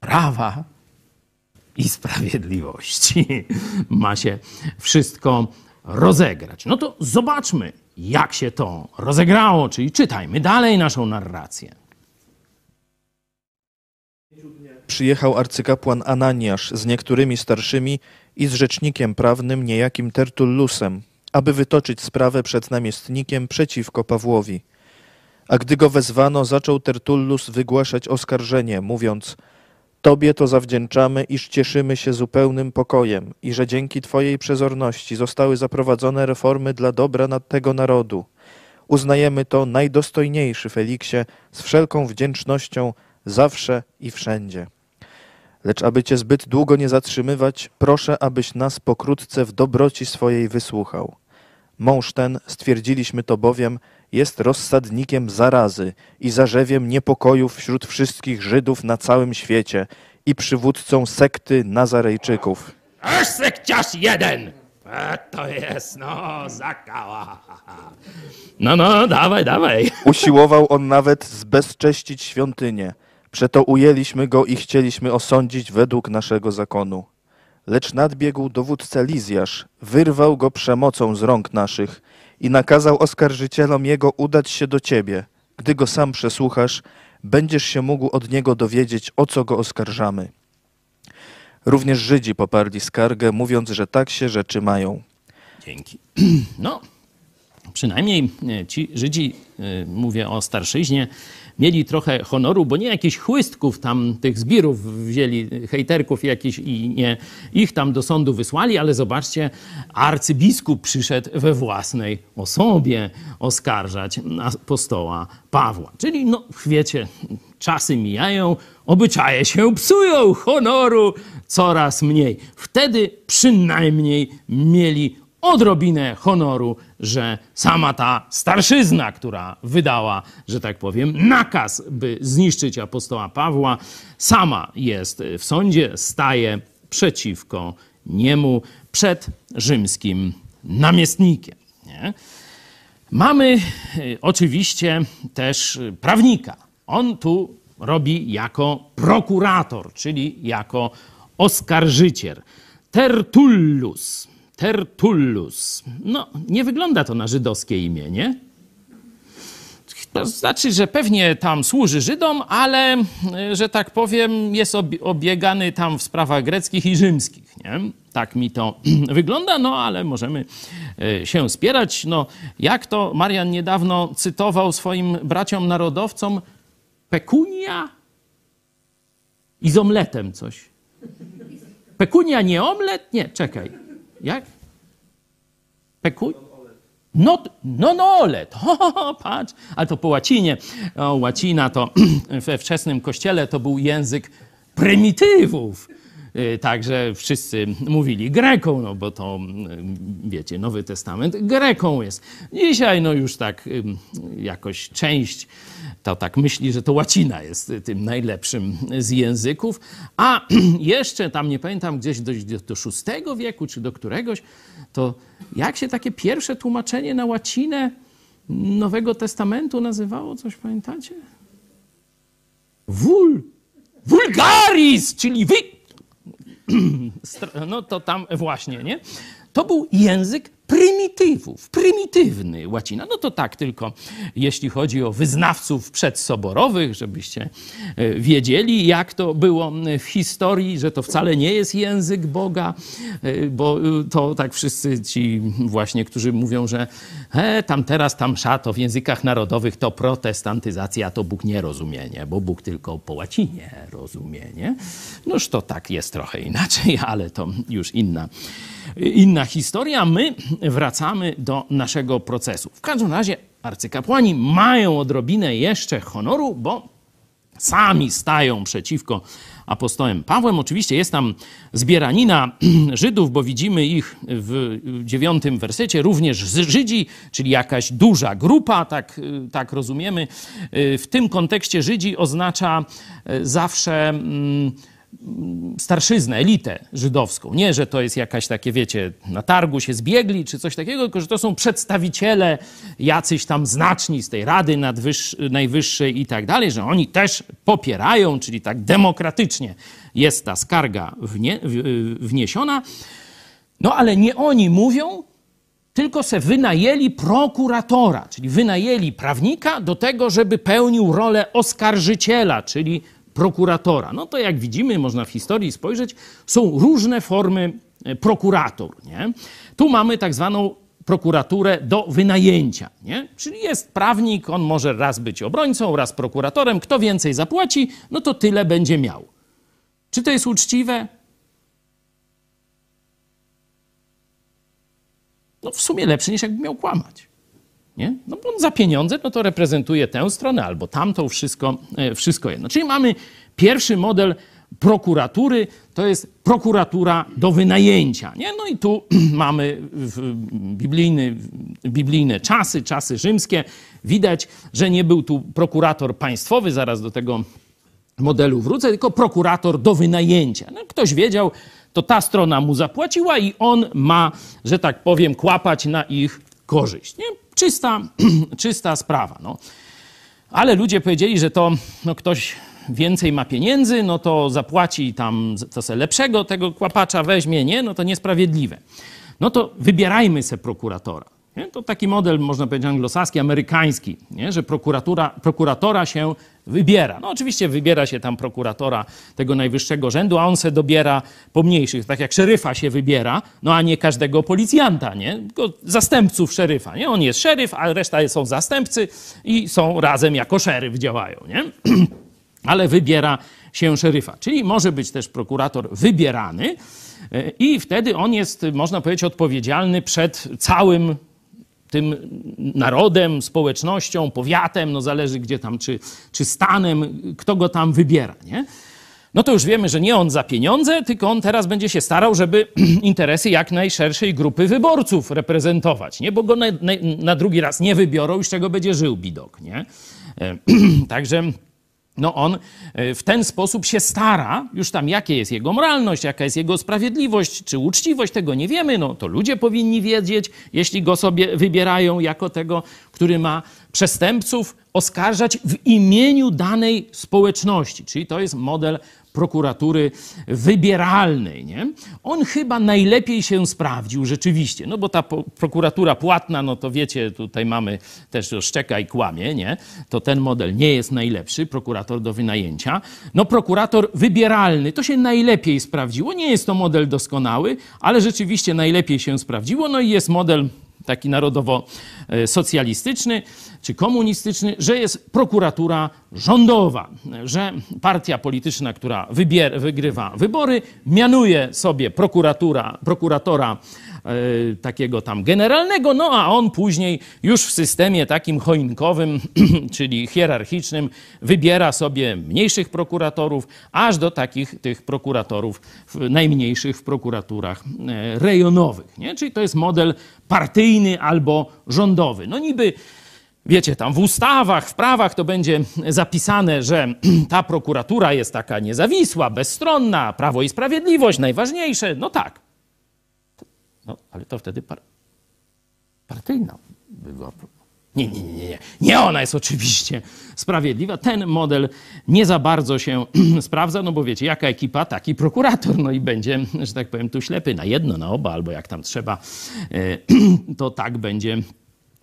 prawa i sprawiedliwości. [LAUGHS] Ma się wszystko rozegrać. No to zobaczmy, jak się to rozegrało, czyli czytajmy dalej naszą narrację. Przyjechał arcykapłan Ananiasz z niektórymi starszymi i z rzecznikiem prawnym niejakim Tertullusem, aby wytoczyć sprawę przed namiestnikiem przeciwko Pawłowi. A gdy go wezwano, zaczął Tertullus wygłaszać oskarżenie, mówiąc Tobie to zawdzięczamy, iż cieszymy się zupełnym pokojem i że dzięki Twojej przezorności zostały zaprowadzone reformy dla dobra tego narodu. Uznajemy to najdostojniejszy Feliksie z wszelką wdzięcznością zawsze i wszędzie. Lecz aby Cię zbyt długo nie zatrzymywać, proszę, abyś nas pokrótce w dobroci swojej wysłuchał. Mąż ten, stwierdziliśmy to bowiem, jest rozsadnikiem zarazy i zarzewiem niepokojów wśród wszystkich Żydów na całym świecie i przywódcą sekty Nazarejczyków. Aż sekciarz jeden! A to jest, no, zakała. No, no, dawaj, dawaj. Usiłował on nawet zbezcześcić świątynię. Przeto ujęliśmy go i chcieliśmy osądzić według naszego zakonu. Lecz nadbiegł dowódca Lizjasz, wyrwał go przemocą z rąk naszych i nakazał oskarżycielom jego udać się do ciebie. Gdy go sam przesłuchasz, będziesz się mógł od niego dowiedzieć, o co go oskarżamy. Również Żydzi poparli skargę, mówiąc, że tak się rzeczy mają. Dzięki. [CLEARS THROAT] No, przynajmniej e, ci Żydzi, e, mówię o starszyźnie, mieli trochę honoru, bo nie jakichś chłystków tam tych zbirów wzięli, hejterków jakiś i nie ich tam do sądu wysłali, ale zobaczcie, arcybiskup przyszedł we własnej osobie oskarżać apostoła Pawła. Czyli no, wiecie, czasy mijają, obyczaje się psują, honoru coraz mniej. Wtedy przynajmniej mieli odrobinę honoru, że sama ta starszyzna, która wydała, że tak powiem, nakaz, by zniszczyć apostoła Pawła, sama jest w sądzie, staje przeciwko niemu przed rzymskim namiestnikiem. Nie? Mamy y, oczywiście też prawnika. On tu robi jako prokurator, czyli jako oskarżyciel. Tertullus. Tertullus. No, nie wygląda to na żydowskie imię, nie? To znaczy, że pewnie tam służy Żydom, ale, że tak powiem, jest obiegany tam w sprawach greckich i rzymskich. Nie? Tak mi to [CLEARS THROAT] wygląda, no ale możemy e, się spierać. No, jak to Marian niedawno cytował swoim braciom narodowcom, pekunia i z omletem coś. Pekunia nie omlet? Nie, czekaj. Jak? Pekunia? No, no, no, olet. [LAUGHS] O, patrz, ale to po łacinie. O, łacina to [CLEARS THROAT] we wczesnym kościele to był język prymitywów. Y, także wszyscy mówili Greką, no bo to, y, wiecie, Nowy Testament Greką jest. Dzisiaj, no już tak jakoś część to tak myśli, że to łacina jest tym najlepszym z języków. A [CLEARS THROAT] jeszcze tam, nie pamiętam, gdzieś do, do VI wieku, czy do któregoś, to jak się takie pierwsze tłumaczenie na łacinę Nowego Testamentu nazywało? Coś pamiętacie? Vul. Vulgaris, czyli wy... [CLEARS THROAT] No to tam właśnie, nie? To był język prymitywów, prymitywny łacina. No to tak tylko, jeśli chodzi o wyznawców przedsoborowych, żebyście e, wiedzieli, jak to było w historii, że to wcale nie jest język Boga, e, bo e, to tak wszyscy ci właśnie, którzy mówią, że he, tam teraz, tam szato w językach narodowych to protestantyzacja, to Bóg nie rozumie, nie? bo Bóg tylko po łacinie rozumie. Nie? Noż to tak jest trochę inaczej, [LAUGHS] ale to już inna inna historia. My wracamy do naszego procesu. W każdym razie arcykapłani mają odrobinę jeszcze honoru, bo sami stają przeciwko apostołem Pawłem. Oczywiście jest tam zbieranina [CLEARS THROAT] Żydów, bo widzimy ich w dziewiątym wersecie, również Żydzi, czyli jakaś duża grupa, tak, tak rozumiemy. W tym kontekście Żydzi oznacza zawsze mm, starszyznę, elitę żydowską. Nie, że to jest jakaś takie, wiecie, na targu się zbiegli czy coś takiego, tylko że to są przedstawiciele jacyś tam znaczni z tej Rady Najwyższej i tak dalej, że oni też popierają, czyli tak demokratycznie jest ta skarga wnie, wniesiona. No ale nie oni mówią, tylko se wynajęli prokuratora, czyli wynajęli prawnika do tego, żeby pełnił rolę oskarżyciela, czyli prokuratora. No to jak widzimy, można w historii spojrzeć, są różne formy e, prokuratur. Nie? Tu mamy tak zwaną prokuraturę do wynajęcia. Nie? Czyli jest prawnik, on może raz być obrońcą, raz prokuratorem. Kto więcej zapłaci, no to tyle będzie miał. Czy to jest uczciwe? No w sumie lepsze niż jakby miał kłamać. Nie? No bo on za pieniądze no to reprezentuje tę stronę albo tamtą, wszystko, e, wszystko jedno. Czyli mamy pierwszy model prokuratury, to jest prokuratura do wynajęcia. Nie? No i tu [CLEARS THROAT] mamy biblijny, biblijne czasy, czasy rzymskie. Widać, że nie był tu prokurator państwowy, zaraz do tego modelu wrócę, tylko prokurator do wynajęcia. No, ktoś wiedział, to ta strona mu zapłaciła i on ma, że tak powiem, kłapać na ich korzyść. Nie? Czysta, [CLEARS THROAT] czysta sprawa. No. Ale ludzie powiedzieli, że to no, ktoś więcej ma pieniędzy, no to zapłaci tam, to se lepszego tego kłapacza weźmie, nie? No to niesprawiedliwe. No to wybierajmy se prokuratora. Nie? To taki model, można powiedzieć, anglosaski, amerykański, nie? że prokuratura, prokuratora się wybiera. No oczywiście wybiera się tam prokuratora tego najwyższego rzędu, a on se dobiera pomniejszych, tak jak szeryfa się wybiera, no a nie każdego policjanta, nie? Tylko zastępców szeryfa, nie? On jest szeryf, a reszta są zastępcy i są razem jako szeryf działają, nie? [CLEARS THROAT] Ale wybiera się szeryfa. Czyli może być też prokurator wybierany e, i wtedy on jest, można powiedzieć, odpowiedzialny przed całym tym narodem, społecznością, powiatem, no zależy gdzie tam, czy, czy stanem, kto go tam wybiera, nie? No to już wiemy, że nie on za pieniądze, tylko on teraz będzie się starał, żeby [CLEARS THROAT] interesy jak najszerszej grupy wyborców reprezentować, nie? Bo go na, na, na drugi raz nie wybiorą z czego będzie żył bidok, nie? E, [CLEARS THROAT] także no on e, w ten sposób się stara, już tam jakie jest jego moralność, jaka jest jego sprawiedliwość, czy uczciwość, tego nie wiemy, no to ludzie powinni wiedzieć, jeśli go sobie wybierają jako tego, który ma przestępców oskarżać w imieniu danej społeczności. Czyli to jest model prokuratury wybieralnej. Nie? On chyba najlepiej się sprawdził rzeczywiście, no bo ta prokuratura płatna, no to wiecie, tutaj mamy też szczeka i kłamie, nie? to ten model nie jest najlepszy, prokurator do wynajęcia. No prokurator wybieralny, to się najlepiej sprawdziło, nie jest to model doskonały, ale rzeczywiście najlepiej się sprawdziło, no i jest model taki narodowo-socjalistyczny czy komunistyczny, że jest prokuratura rządowa, że partia polityczna, która wybier, wygrywa wybory, mianuje sobie prokuratura, prokuratora takiego tam generalnego, no a on później już w systemie takim choinkowym, [CLEARS THROAT] czyli hierarchicznym, wybiera sobie mniejszych prokuratorów, aż do takich tych prokuratorów najmniejszych w prokuraturach e, rejonowych. Nie? Czyli to jest model partyjny albo rządowy. No niby wiecie, tam w ustawach, w prawach to będzie zapisane, że [CLEARS THROAT] ta prokuratura jest taka niezawisła, bezstronna, prawo i sprawiedliwość najważniejsze. No tak. No, ale to wtedy par partyjna była. Nie, nie, nie, nie. Nie ona jest oczywiście sprawiedliwa. Ten model nie za bardzo się [CLEARS THROAT] sprawdza, no bo wiecie, jaka ekipa, taki prokurator. No i będzie, że tak powiem, tu ślepy na jedno, na oba, albo jak tam trzeba, e, [CLEARS THROAT] to tak będzie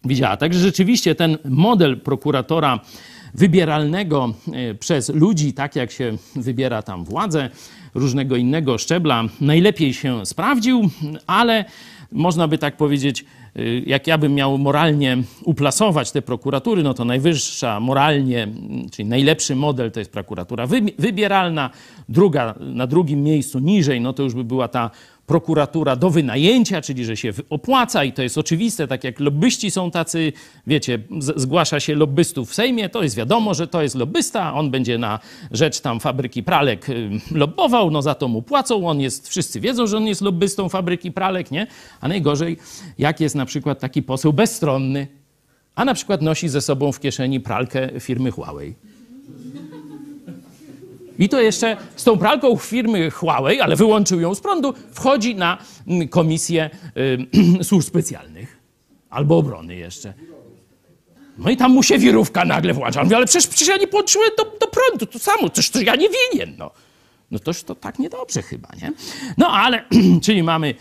widziała. Także rzeczywiście ten model prokuratora wybieralnego e, przez ludzi, tak jak się wybiera tam władzę, różnego innego szczebla najlepiej się sprawdził, ale można by tak powiedzieć, y, jak ja bym miał moralnie uplasować te prokuratury, no to najwyższa moralnie, czyli najlepszy model to jest prokuratura wybieralna, druga na drugim miejscu niżej, no to już by była ta prokuratura do wynajęcia, czyli że się opłaca i to jest oczywiste, tak jak lobbyści są tacy, wiecie, zgłasza się lobbystów w Sejmie, to jest wiadomo, że to jest lobbysta, on będzie na rzecz tam fabryki pralek y, lobbował, no za to mu płacą, on jest, wszyscy wiedzą, że on jest lobbystą fabryki pralek, nie? A najgorzej, jak jest na przykład taki poseł bezstronny, a na przykład nosi ze sobą w kieszeni pralkę firmy Huawei. I to jeszcze z tą pralką firmy Huawei, ale wyłączył ją z prądu, wchodzi na mm, komisję y, [CLEARS THROAT] służb specjalnych albo obrony jeszcze. No i tam mu się wirówka nagle włącza. On mówi, ale przecież, przecież ja nie podłączyłem do, do prądu, to samo, przecież to ja nie winien, no. No toż to tak niedobrze chyba, nie? No ale, [CLEARS THROAT] czyli mamy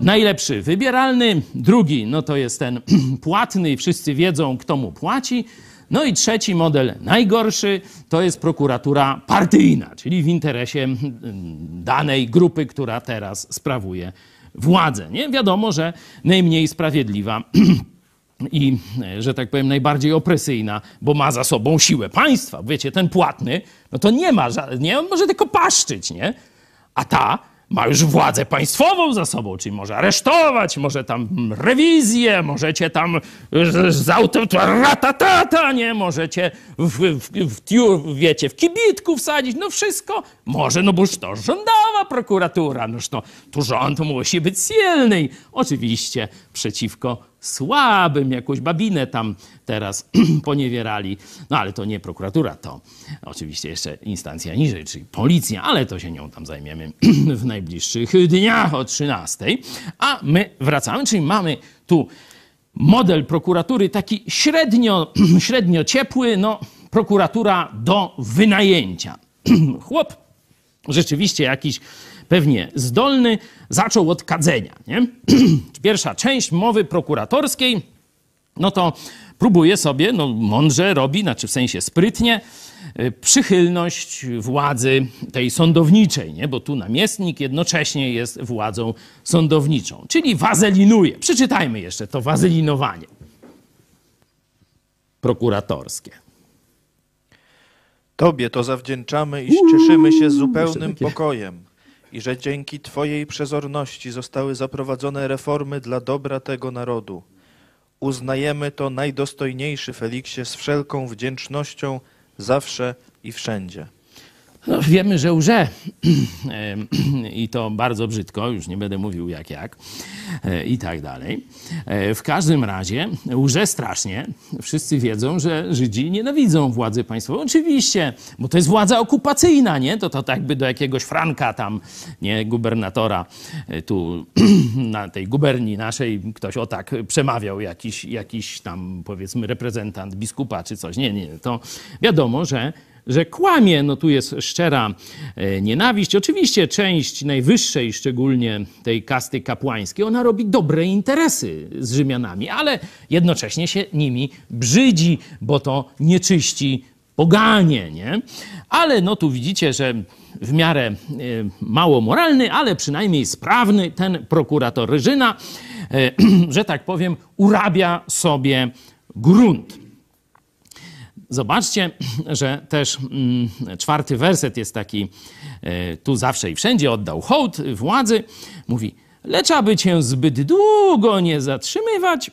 najlepszy wybieralny, drugi, no to jest ten [CLEARS THROAT] płatny, wszyscy wiedzą, kto mu płaci. No i trzeci model, najgorszy, to jest prokuratura partyjna, czyli w interesie mm, danej grupy, która teraz sprawuje władzę. Nie? Wiadomo, że najmniej sprawiedliwa [CLEARS THROAT] i, że tak powiem, najbardziej opresyjna, bo ma za sobą siłę państwa. Wiecie, ten płatny, no to nie ma, nie? On może tylko paszczyć, nie? A ta ma już władzę państwową za sobą, czyli może aresztować, może tam rewizję, możecie tam z- autem ratatata, nie? Możecie w, w, w, tiu, wiecie, w kibitku wsadzić, no wszystko może, no boż to rządowa prokuratura, noż to tu rząd musi być silny. Oczywiście przeciwko słabym, jakąś babinę tam teraz [CLEARS THROAT] poniewierali. No ale to nie prokuratura, to oczywiście jeszcze instancja niżej, czyli policja, ale to się nią tam zajmiemy [CLEARS THROAT] w najbliższych dniach o 13. A my wracamy, czyli mamy tu model prokuratury taki średnio, [CLEARS THROAT] średnio ciepły, no prokuratura do wynajęcia. Chłop rzeczywiście jakiś pewnie zdolny, zaczął od kadzenia. Nie? [CLEARS THROAT] Pierwsza część mowy prokuratorskiej, no to próbuje sobie, no mądrze robi, znaczy w sensie sprytnie, y, przychylność władzy tej sądowniczej, nie? bo tu namiestnik jednocześnie jest władzą sądowniczą, czyli wazelinuje. Przeczytajmy jeszcze to wazelinowanie prokuratorskie. Tobie to zawdzięczamy, iż cieszymy się zupełnym pokojem i że dzięki Twojej przezorności zostały zaprowadzone reformy dla dobra tego narodu. Uznajemy to najdostojniejszy Feliksie z wszelką wdzięcznością zawsze i wszędzie. No, wiemy, że łże [CLEARS THROAT] [CLEARS THROAT] i to bardzo brzydko, już nie będę mówił jak jak e, i tak dalej. E, W każdym razie łże strasznie. Wszyscy wiedzą, że Żydzi nienawidzą władzy państwowej. Oczywiście, bo to jest władza okupacyjna, nie? To to tak by do jakiegoś Franka tam, nie, gubernatora e, tu [CLEARS THROAT] na tej guberni naszej ktoś o tak przemawiał, jakiś, jakiś tam powiedzmy reprezentant biskupa czy coś. Nie, nie, to wiadomo, że że kłamie. No tu jest szczera e, nienawiść. Oczywiście część najwyższej, szczególnie tej kasty kapłańskiej, ona robi dobre interesy z Rzymianami, ale jednocześnie się nimi brzydzi, bo to nieczyści poganie, nie? Ale no tu widzicie, że w miarę e, mało moralny, ale przynajmniej sprawny ten prokurator Ryżyna, e, [CLEARS THROAT] że tak powiem, urabia sobie grunt. Zobaczcie, że też mm, czwarty werset jest taki, e, tu zawsze i wszędzie oddał hołd władzy. Mówi, lecz aby cię zbyt długo nie zatrzymywać,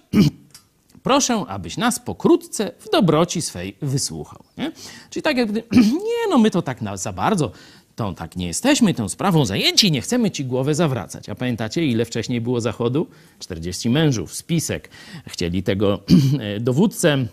[CLEARS THROAT] proszę, abyś nas pokrótce w dobroci swej wysłuchał. Nie? Czyli tak jakby, [CLEARS THROAT] nie no, my to tak za bardzo, to tak nie jesteśmy tą sprawą zajęci, nie chcemy ci głowę zawracać. A pamiętacie, ile wcześniej było zachodu? 40 mężów, spisek. Chcieli tego [CLEARS THROAT] dowódcę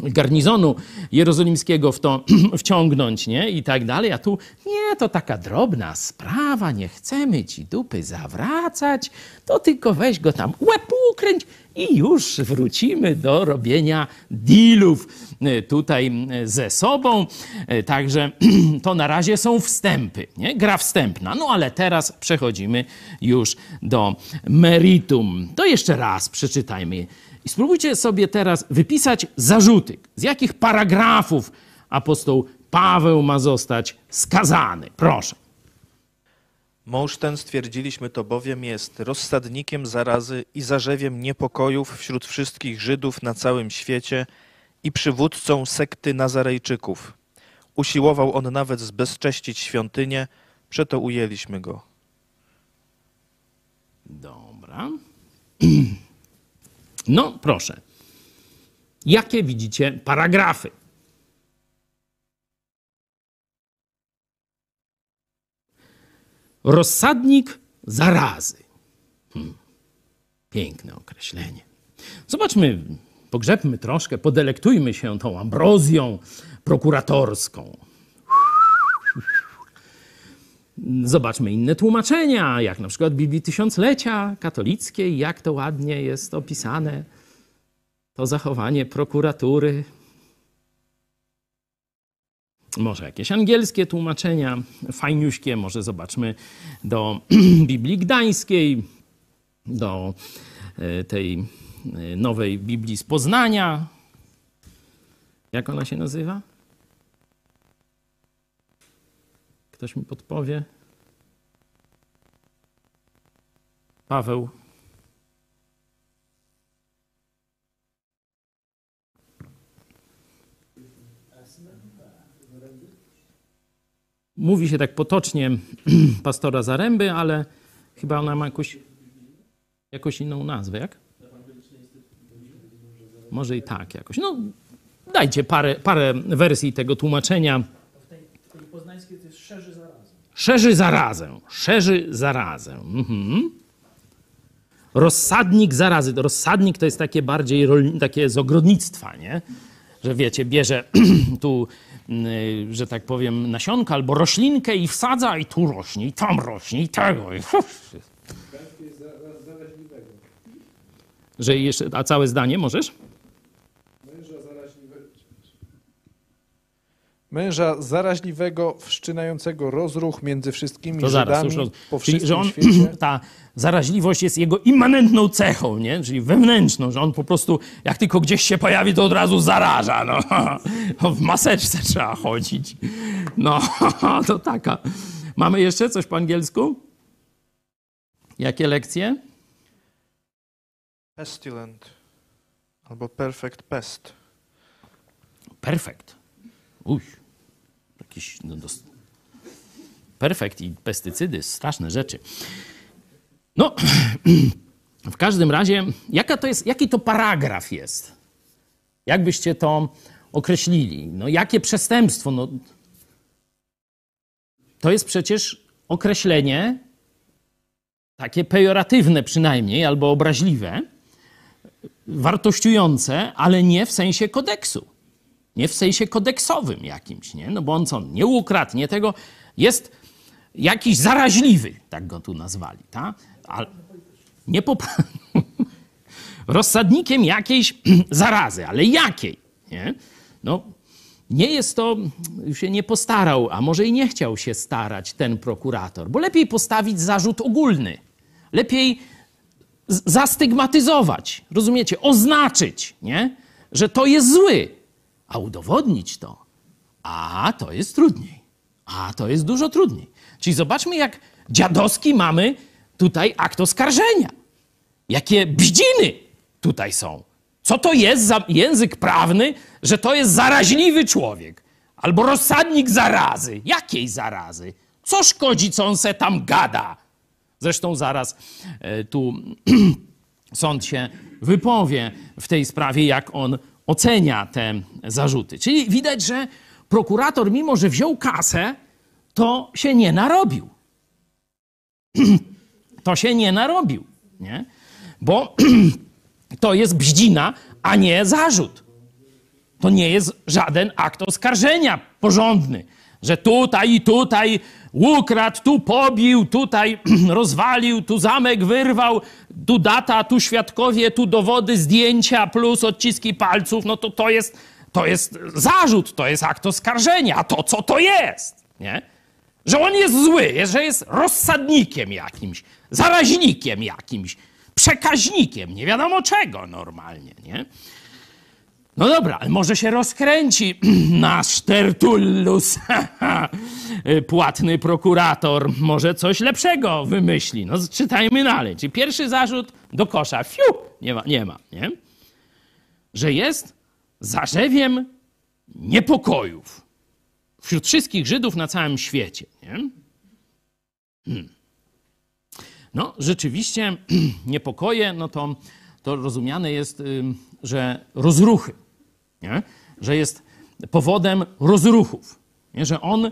garnizonu jerozolimskiego w to [CLEARS THROAT] wciągnąć, nie? I tak dalej. A tu nie, to taka drobna sprawa, nie chcemy ci dupy zawracać, to tylko weź go tam łeb ukręć i już wrócimy do robienia dealów e, tutaj ze sobą. E, Także [CLEARS THROAT] to na razie są wstępy, nie? Gra wstępna. No ale teraz przechodzimy już do meritum. To jeszcze raz przeczytajmy i spróbujcie sobie teraz wypisać zarzuty, z jakich paragrafów apostoł Paweł ma zostać skazany. Proszę. Mąż ten, stwierdziliśmy to bowiem, jest rozsadnikiem zarazy i zarzewiem niepokojów wśród wszystkich Żydów na całym świecie i przywódcą sekty Nazarejczyków. Usiłował on nawet zbezcześcić świątynię, przeto ujęliśmy go. Dobra. [CLEARS THROAT] No, proszę. Jakie widzicie paragrafy? Rozsadnik zarazy. Hmm. Piękne określenie. Zobaczmy, pogrzebmy troszkę, podelektujmy się tą ambrozją prokuratorską. Zobaczmy inne tłumaczenia, jak na przykład Biblii Tysiąclecia Katolickiej, jak to ładnie jest opisane, to zachowanie prokuratury. Może jakieś angielskie tłumaczenia, fajniuśkie, może zobaczmy do [CLEARS THROAT] Biblii Gdańskiej, do e, tej e, nowej Biblii z Poznania. Jak ona się nazywa? Ktoś mi podpowie? Paweł. Mówi się tak potocznie [CLEARS THROAT] pastora Zaręby, ale chyba ona ma jakąś, jakąś inną nazwę, jak? Może i tak jakoś. No, dajcie parę, parę wersji tego tłumaczenia. Poznańskie to jest szerzy zarazem. Szerzy zarazę, szerzy zarazę. Mhm. Rozsadnik zarazy. Rozsadnik to jest takie bardziej takie z ogrodnictwa, nie? Że wiecie, bierze [CLEARS THROAT] tu, y, że tak powiem, nasionka albo roślinkę i wsadza i tu rośnie, i tam rośnie, i tego. Że jeszcze, a całe zdanie możesz? Męża zaraźliwego, wszczynającego rozruch między wszystkimi To zaraz, Żydami roz... po Czyli, wszystkim że on, świecie. [CLEARS THROAT] ta zaraźliwość jest jego immanentną cechą, nie? czyli wewnętrzną, że on po prostu, jak tylko gdzieś się pojawi, to od razu zaraża. No. [LAUGHS] W maseczce trzeba chodzić. No, [LAUGHS] to taka. Mamy jeszcze coś po angielsku? Jakie lekcje? Pestilent albo perfect pest. Perfekt. Uj, jakiś... No, dos... Perfekt i pestycydy, straszne rzeczy. No, [CLEARS THROAT] w każdym razie, jaka to jest, jaki to paragraf jest? Jak byście to określili? No, jakie przestępstwo? No, to jest przecież określenie takie pejoratywne przynajmniej, albo obraźliwe, wartościujące, ale nie w sensie kodeksu. Nie w sensie kodeksowym jakimś, nie? No bo on co, nie ukradł, nie tego. Jest jakiś zaraźliwy, tak go tu nazwali, tak? Ale nie popra- [LAUGHS] rozsadnikiem jakiejś [CLEARS THROAT] zarazy, ale jakiej, nie? No, nie jest to, się nie postarał, a może i nie chciał się starać ten prokurator, bo lepiej postawić zarzut ogólny. Lepiej zastygmatyzować, rozumiecie, oznaczyć, nie? że to jest zły, a udowodnić to, a to jest trudniej, a to jest dużo trudniej. Czyli zobaczmy, jak dziadowski mamy tutaj akt oskarżenia. Jakie bździny tutaj są. Co to jest za język prawny, że to jest zaraźliwy człowiek? Albo rozsadnik zarazy. Jakiej zarazy? Co szkodzi, co on se tam gada? Zresztą zaraz e, tu [CLEARS THROAT] sąd się wypowie w tej sprawie, jak on ocenia te zarzuty. Czyli widać, że prokurator, mimo że wziął kasę, to się nie narobił. [CLEARS THROAT] To się nie narobił, nie? Bo [CLEARS THROAT] to jest bździna, a nie zarzut. To nie jest żaden akt oskarżenia porządny, że tutaj i tutaj ukradł, tu pobił, tutaj [CLEARS THROAT] rozwalił, tu zamek wyrwał, tu data, tu świadkowie, tu dowody, zdjęcia plus odciski palców. No to to jest, to jest zarzut, to jest akt oskarżenia. A to co to jest? Nie? Że on jest zły, że jest rozsadnikiem jakimś, zaraźnikiem jakimś, przekaźnikiem, nie wiadomo czego normalnie, nie? No dobra, ale może się rozkręci [CLEARS THROAT] nasz Tertullus, [LAUGHS] płatny prokurator, może coś lepszego wymyśli. No czytajmy dalej. Czyli pierwszy zarzut do kosza, fiu, nie ma, nie ma, nie? Że jest zarzewiem niepokojów wśród wszystkich Żydów na całym świecie, nie? Hmm. No, rzeczywiście [CLEARS THROAT] niepokoje, no to, to rozumiane jest, że rozruchy, nie? że jest powodem rozruchów, nie? że on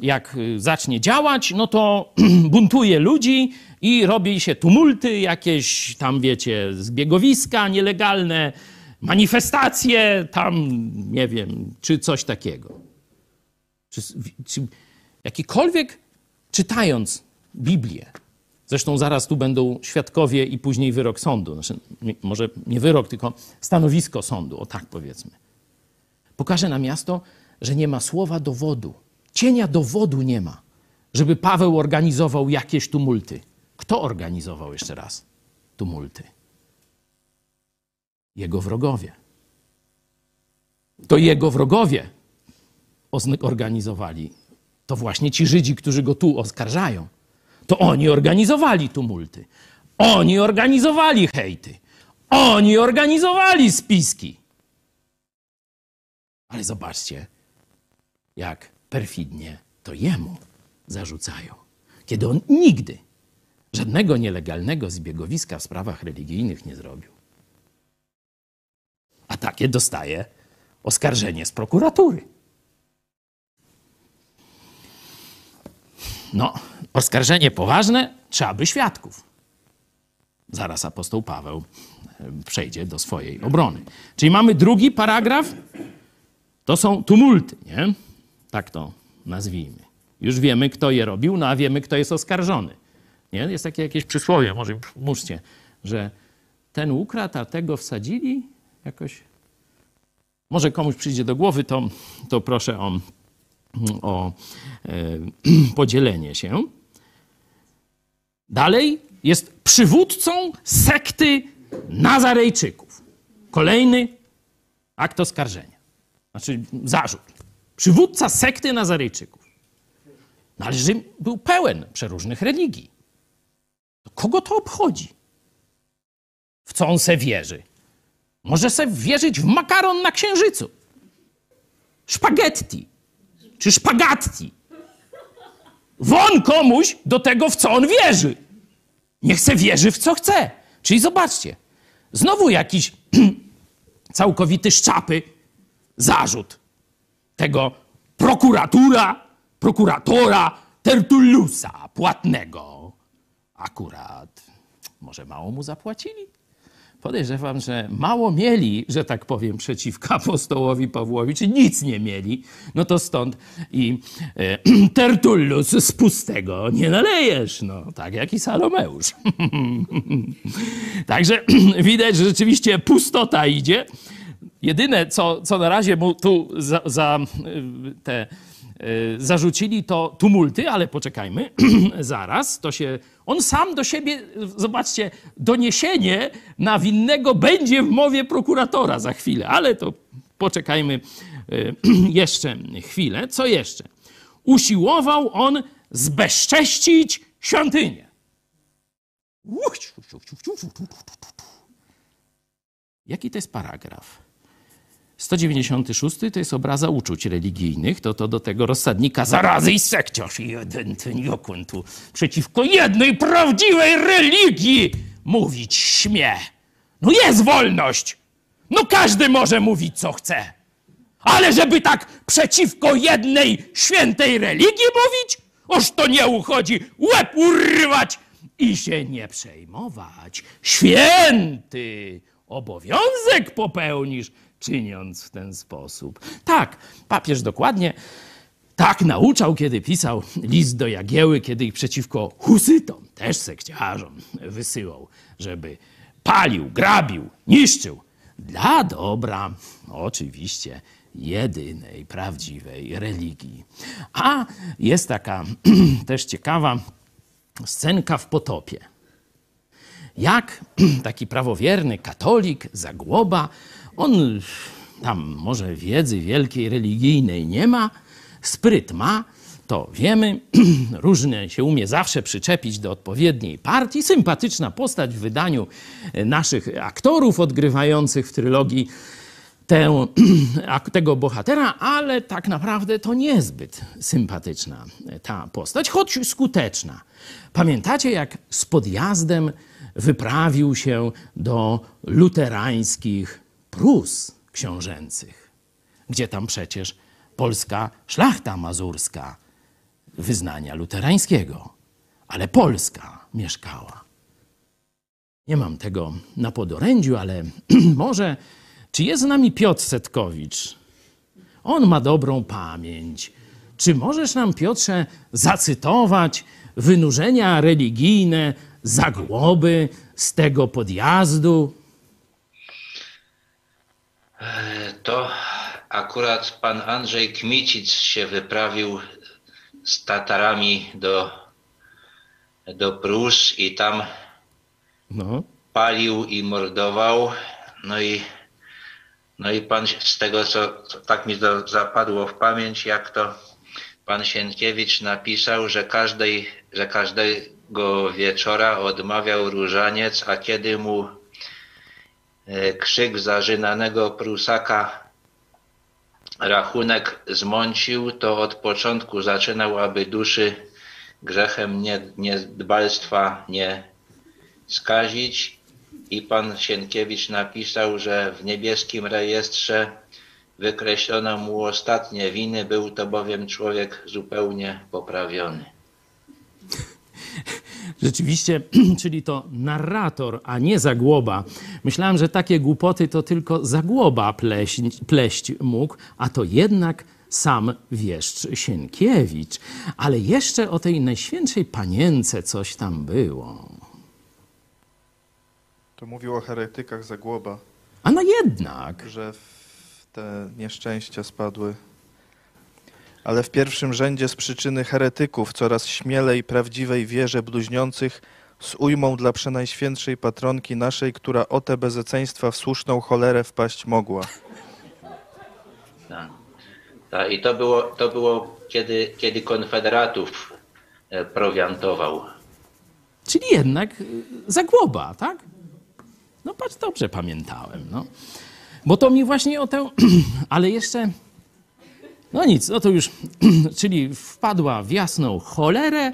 jak y, zacznie działać, no to [CLEARS THROAT] buntuje ludzi i robi się tumulty, jakieś tam, wiecie, zbiegowiska nielegalne, manifestacje, tam, nie wiem, czy coś takiego. Czy, czy jakikolwiek czytając Biblię, zresztą zaraz tu będą świadkowie i później wyrok sądu, znaczy, może nie wyrok, tylko stanowisko sądu, o tak powiedzmy. Pokaże nam miasto, że nie ma słowa dowodu, cienia dowodu nie ma, żeby Paweł organizował jakieś tumulty. Kto organizował jeszcze raz tumulty? Jego wrogowie. To jego wrogowie organizowali. To właśnie ci Żydzi, którzy go tu oskarżają. To oni organizowali tumulty. Oni organizowali hejty. Oni organizowali spiski. Ale zobaczcie, jak perfidnie to jemu zarzucają. Kiedy on nigdy żadnego nielegalnego zbiegowiska w sprawach religijnych nie zrobił. A takie dostaje oskarżenie z prokuratury. No, oskarżenie poważne, trzeba by świadków. Zaraz apostoł Paweł przejdzie do swojej obrony. Czyli mamy drugi paragraf, to są tumulty, nie? Tak to nazwijmy. Już wiemy, kto je robił, no a wiemy, kto jest oskarżony. Nie? Jest takie jakieś przysłowie, może mówcie, że ten ukradł, a tego wsadzili jakoś. Może komuś przyjdzie do głowy, to, to proszę o, o e, [CLEARS THROAT] podzielenie się. Dalej jest przywódcą sekty Nazarejczyków. Kolejny akt oskarżenia. Znaczy zarzut. Przywódca sekty Nazarejczyków. No ale Rzym był pełen przeróżnych religii. Kogo to obchodzi? W co on se wierzy? Może se wierzyć w makaron na księżycu. Szpagetti. Czy szpagatti. Won komuś do tego, w co on wierzy. Niech se wierzy w co chce. Czyli zobaczcie, znowu jakiś [CLEARS THROAT] całkowity szczapy zarzut tego prokuratura, prokuratora Tertullusa płatnego. Akurat może mało mu zapłacili? Podejrzewam, że mało mieli, że tak powiem, przeciwko apostołowi Pawłowi, czy nic nie mieli. No to stąd i e, [CLEARS THROAT] Tertullus z pustego nie nalejesz, no tak jak i Salomeusz. [LAUGHS] Także [CLEARS THROAT] widać, że rzeczywiście pustota idzie. Jedyne, co, co na razie mu tu za, za y, te y, zarzucili, to tumulty, ale poczekajmy, [CLEARS THROAT] zaraz, to się, on sam do siebie, zobaczcie, doniesienie na winnego będzie w mowie prokuratora za chwilę, ale to poczekajmy y, [CLEARS THROAT] jeszcze chwilę. Co jeszcze? Usiłował on zbezcześcić świątynię. Jaki to jest paragraf? 196 to jest obraza uczuć religijnych, to, to do tego rozsadnika zarazy i sekciarz. Jeden ten jokun tu przeciwko jednej prawdziwej religii mówić śmie. No jest wolność. No każdy może mówić co chce. Ale żeby tak przeciwko jednej świętej religii mówić? Oż to nie uchodzi łeb urwać i się nie przejmować. Święty obowiązek popełnisz, czyniąc w ten sposób. Tak, papież dokładnie tak nauczał, kiedy pisał list do Jagieły, kiedy ich przeciwko husytom, też sekciarzom, wysyłał, żeby palił, grabił, niszczył. Dla dobra, oczywiście, jedynej prawdziwej religii. A jest taka [CLEARS THROAT] też ciekawa scenka w potopie jak [CLEARS THROAT] taki prawowierny katolik, zagłoba, on tam może wiedzy wielkiej religijnej nie ma, spryt ma, to wiemy, [CLEARS THROAT] różne się umie zawsze przyczepić do odpowiedniej partii. Sympatyczna postać w wydaniu naszych aktorów odgrywających w trylogii tę, [CLEARS THROAT] tego bohatera, ale tak naprawdę to niezbyt sympatyczna ta postać, choć skuteczna. Pamiętacie, jak z podjazdem wyprawił się do luterańskich Prus książęcych, gdzie tam przecież polska szlachta mazurska wyznania luterańskiego, ale Polska mieszkała. Nie mam tego na podorędziu, ale [CLEARS THROAT] może, czy jest z nami Piotr Setkowicz? On ma dobrą pamięć. Czy możesz nam, Piotrze, zacytować wynurzenia religijne Zagłoby z tego podjazdu? To akurat pan Andrzej Kmicic się wyprawił z Tatarami do, do Prus i tam No, palił i mordował. No i, no i pan z tego, co, co tak mi za- zapadło w pamięć, jak to pan Sienkiewicz napisał, że, każdej, że każdego wieczora odmawiał różaniec, a kiedy mu krzyk zażynanego Prusaka. Rachunek zmącił, to od początku zaczynał, aby duszy grzechem nie, niedbalstwa nie skazić. I pan Sienkiewicz napisał, że w niebieskim rejestrze wykreślono mu ostatnie winy, był to bowiem człowiek zupełnie poprawiony. Rzeczywiście, [CLEARS THROAT] czyli to narrator, a nie Zagłoba. Myślałem, że takie głupoty to tylko Zagłoba pleść, pleść mógł, a to jednak sam wieszcz Sienkiewicz. Ale jeszcze o tej Najświętszej Panience coś tam było. To mówił o heretykach Zagłoba, A no jednak. że te nieszczęścia spadły. Ale w pierwszym rzędzie z przyczyny heretyków, coraz śmielej prawdziwej wierze bluźniących, z ujmą dla przenajświętszej patronki naszej, która o te bezeceństwa w słuszną cholerę wpaść mogła. Tak. Tak, I to było, to było kiedy, kiedy konfederatów e, prowiantował. Czyli jednak y, Zagłoba, tak? No patrz, dobrze pamiętałem, no. Bo to mi właśnie o tę... [CLEARS THROAT] Ale jeszcze... No nic, no to już... [CLEARS THROAT] Czyli wpadła w jasną cholerę.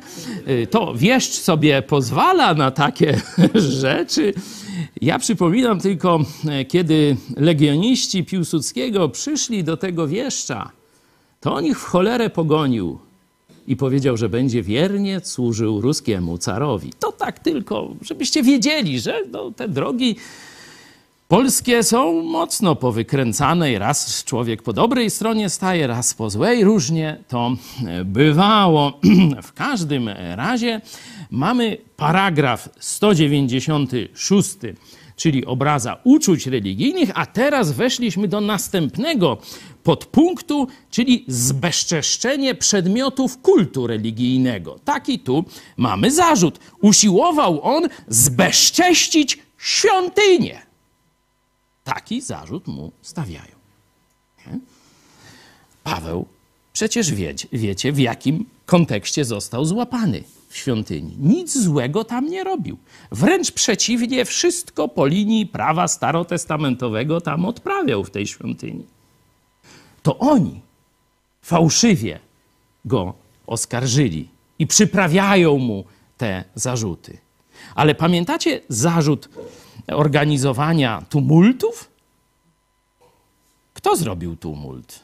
y, To wieszcz sobie pozwala na takie [LAUGHS] rzeczy. Ja przypominam tylko, e, kiedy legioniści Piłsudskiego przyszli do tego wieszcza, to on ich w cholerę pogonił i powiedział, że będzie wiernie służył ruskiemu carowi. To tak tylko, żebyście wiedzieli, że no, te drogi polskie są mocno powykręcane i raz człowiek po dobrej stronie staje, raz po złej. Różnie to e, bywało. [CLEARS THROAT] W każdym razie mamy paragraf 196 czyli obraza uczuć religijnych, a teraz weszliśmy do następnego podpunktu, czyli zbezczeszczenie przedmiotów kultu religijnego. Taki tu mamy zarzut. Usiłował on zbezcześcić świątynię. Taki zarzut mu stawiają. Nie? Paweł przecież wiecie, wiecie, w jakim kontekście został złapany w świątyni. Nic złego tam nie robił. Wręcz przeciwnie, wszystko po linii prawa starotestamentowego tam odprawiał w tej świątyni. To oni fałszywie go oskarżyli i przyprawiają mu te zarzuty. Ale pamiętacie zarzut organizowania tumultów? Kto zrobił tumult?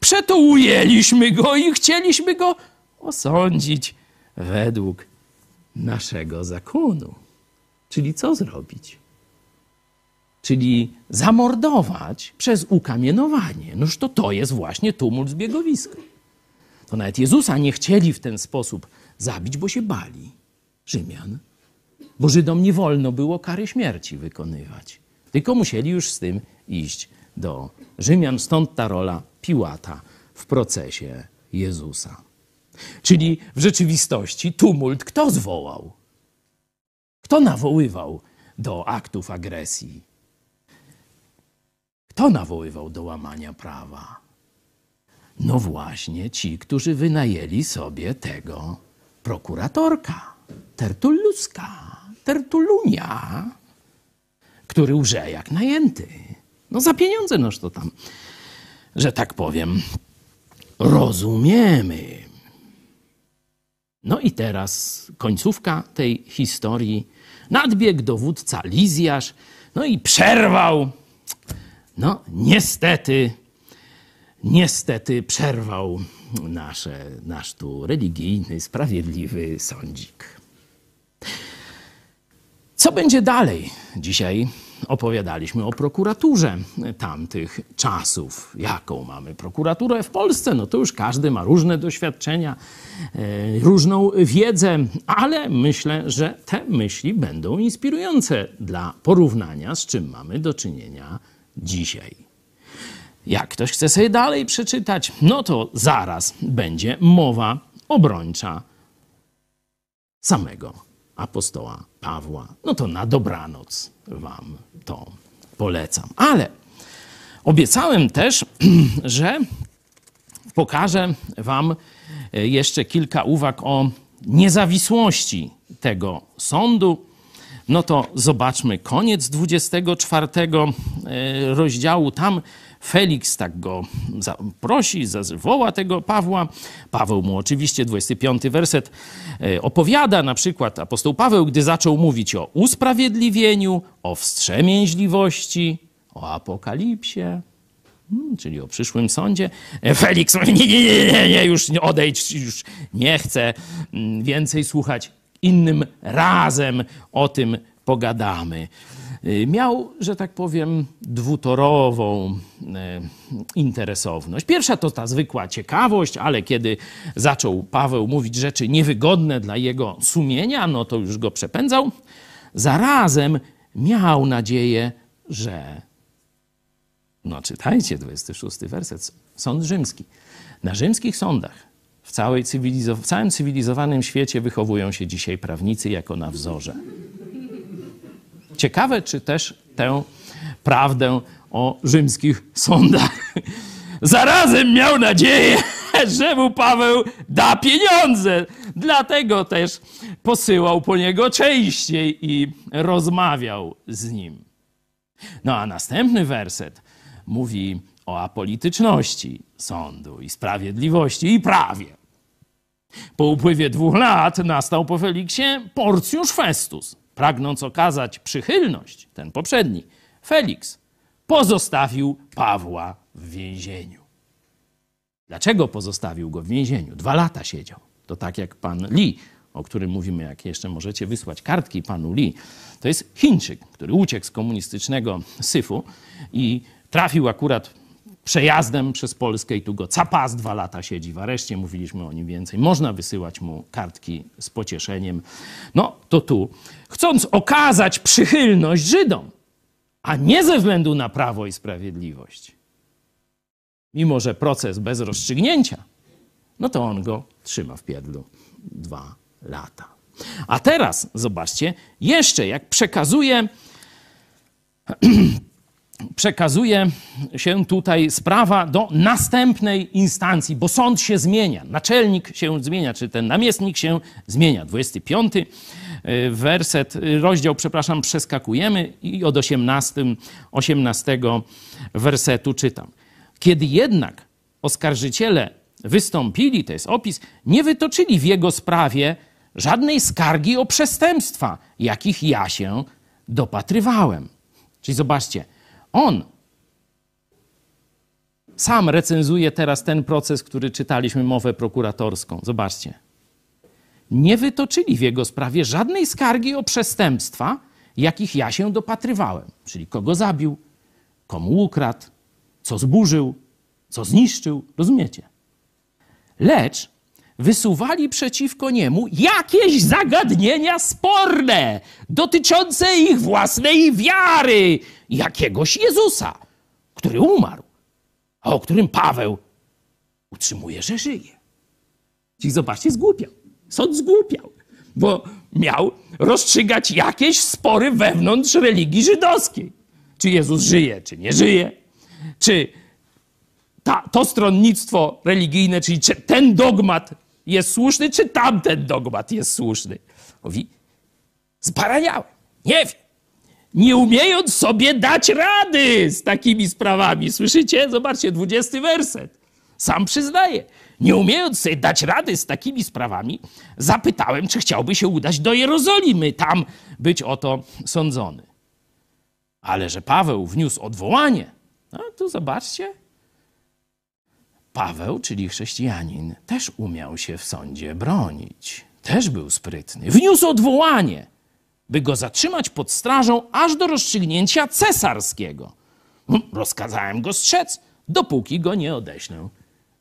Przeto ujęliśmy go i chcieliśmy go osądzić według naszego zakonu. Czyli co zrobić? Czyli zamordować przez ukamienowanie. Noż to to jest właśnie tumult zbiegowiska. To nawet Jezusa nie chcieli w ten sposób zabić, bo się bali Rzymian. Bo Żydom nie wolno było kary śmierci wykonywać. Tylko musieli już z tym iść do Rzymian. Stąd ta rola Piłata w procesie Jezusa. Czyli w rzeczywistości tumult kto zwołał? Kto nawoływał do aktów agresji? Kto nawoływał do łamania prawa? No właśnie ci, którzy wynajęli sobie tego prokuratorka, Tertulluska, Tertulunia, który łże jak najęty. No za pieniądze noż to tam, że tak powiem, rozumiemy. No i teraz końcówka tej historii. Nadbiegł dowódca Lizjasz, no i przerwał. No niestety, niestety przerwał nasze, nasz tu religijny, sprawiedliwy sądzik. Co będzie dalej? Dzisiaj opowiadaliśmy o prokuraturze tamtych czasów. Jaką mamy prokuraturę w Polsce? No to już każdy ma różne doświadczenia, e, różną wiedzę, ale myślę, że te myśli będą inspirujące dla porównania, z czym mamy do czynienia dzisiaj. Jak ktoś chce sobie dalej przeczytać, no to zaraz będzie mowa obrończa samego apostoła Pawła. No to na dobranoc wam to polecam. Ale obiecałem też, [CLEARS THROAT] że pokażę wam jeszcze kilka uwag o niezawisłości tego sądu. No to zobaczmy koniec 24 e, rozdziału. Tam Felix tak go prosi, woła tego Pawła. Paweł mu oczywiście, 25 werset, e, opowiada na przykład apostoł Paweł, gdy zaczął mówić o usprawiedliwieniu, o wstrzemięźliwości, o apokalipsie, hmm, czyli o przyszłym sądzie. E, Felix mówi, nie, nie, nie, nie, już odejdź, już nie chcę mm, więcej słuchać. Innym razem o tym pogadamy. Y, miał, że tak powiem, dwutorową y, interesowność. Pierwsza to ta zwykła ciekawość, ale kiedy zaczął Paweł mówić rzeczy niewygodne dla jego sumienia, no to już go przepędzał. Zarazem miał nadzieję, że. No, czytajcie 26 werset. Sąd rzymski. Na rzymskich sądach w, całej w całym cywilizowanym świecie wychowują się dzisiaj prawnicy jako na wzorze. Ciekawe, czy też tę prawdę o rzymskich sądach. Zarazem miał nadzieję, że mu Paweł da pieniądze. Dlatego też posyłał po niego częściej i rozmawiał z nim. No a następny werset mówi o apolityczności sądu i sprawiedliwości i prawie. Po upływie dwóch lat nastał po Feliksie Porcjusz Festus pragnąc okazać przychylność, ten poprzedni, Felix, pozostawił Pawła w więzieniu. Dlaczego pozostawił go w więzieniu? Dwa lata siedział. To tak jak pan Lee, o którym mówimy, jak jeszcze możecie wysłać kartki panu Lee. To jest Chińczyk, który uciekł z komunistycznego syfu i trafił akurat przejazdem przez Polskę i tu go capas dwa lata siedzi w areszcie. Mówiliśmy o nim więcej. Można wysyłać mu kartki z pocieszeniem. No to tu, chcąc okazać przychylność Żydom, a nie ze względu na prawo i sprawiedliwość, mimo że proces bez rozstrzygnięcia, no to on go trzyma w pierdlu dwa lata. A teraz zobaczcie, jeszcze jak przekazuje [CLEARS THROAT] przekazuje się tutaj sprawa do następnej instancji, bo sąd się zmienia, naczelnik się zmienia, czy ten namiestnik się zmienia. 25 y, werset, y, rozdział, przepraszam, przeskakujemy i od 18, 18 wersetu czytam. Kiedy jednak oskarżyciele wystąpili, to jest opis, nie wytoczyli w jego sprawie żadnej skargi o przestępstwa, jakich ja się dopatrywałem. Czyli zobaczcie, on sam recenzuje teraz ten proces, który czytaliśmy, mowę prokuratorską. Zobaczcie. Nie wytoczyli w jego sprawie żadnej skargi o przestępstwa, jakich ja się dopatrywałem. Czyli kogo zabił, komu ukradł, co zburzył, co zniszczył. Rozumiecie? Lecz wysuwali przeciwko niemu jakieś zagadnienia sporne dotyczące ich własnej wiary, jakiegoś Jezusa, który umarł, a o którym Paweł utrzymuje, że żyje. Czyli zobaczcie, zgłupiał. Sąd zgłupiał, bo miał rozstrzygać jakieś spory wewnątrz religii żydowskiej. Czy Jezus żyje, czy nie żyje, czy ta, to stronnictwo religijne, czyli czy ten dogmat jest słuszny, czy tamten dogmat jest słuszny. Mówi, zbaraniałem, nie wiem. nie umiejąc sobie dać rady z takimi sprawami. Słyszycie? Zobaczcie, 20 werset. Sam przyznaje. Nie umiejąc sobie dać rady z takimi sprawami, zapytałem, czy chciałby się udać do Jerozolimy, tam być oto sądzony. Ale że Paweł wniósł odwołanie, no to zobaczcie. Paweł, czyli chrześcijanin, też umiał się w sądzie bronić. Też był sprytny. Wniósł odwołanie, by go zatrzymać pod strażą aż do rozstrzygnięcia cesarskiego. No, Rozkazałem go strzec, dopóki go nie odeślę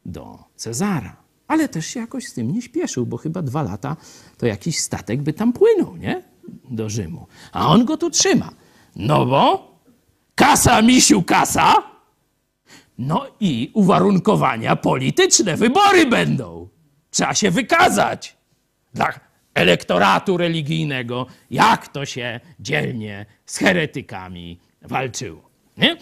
do Cezara. Ale też się jakoś z tym nie śpieszył, bo chyba dwa lata to jakiś statek by tam płynął, nie? Do Rzymu. A on go tu trzyma. No bo kasa, misiu, kasa. No i uwarunkowania polityczne, wybory będą. Trzeba się wykazać dla elektoratu religijnego, jak to się dzielnie z heretykami walczyło. Nie?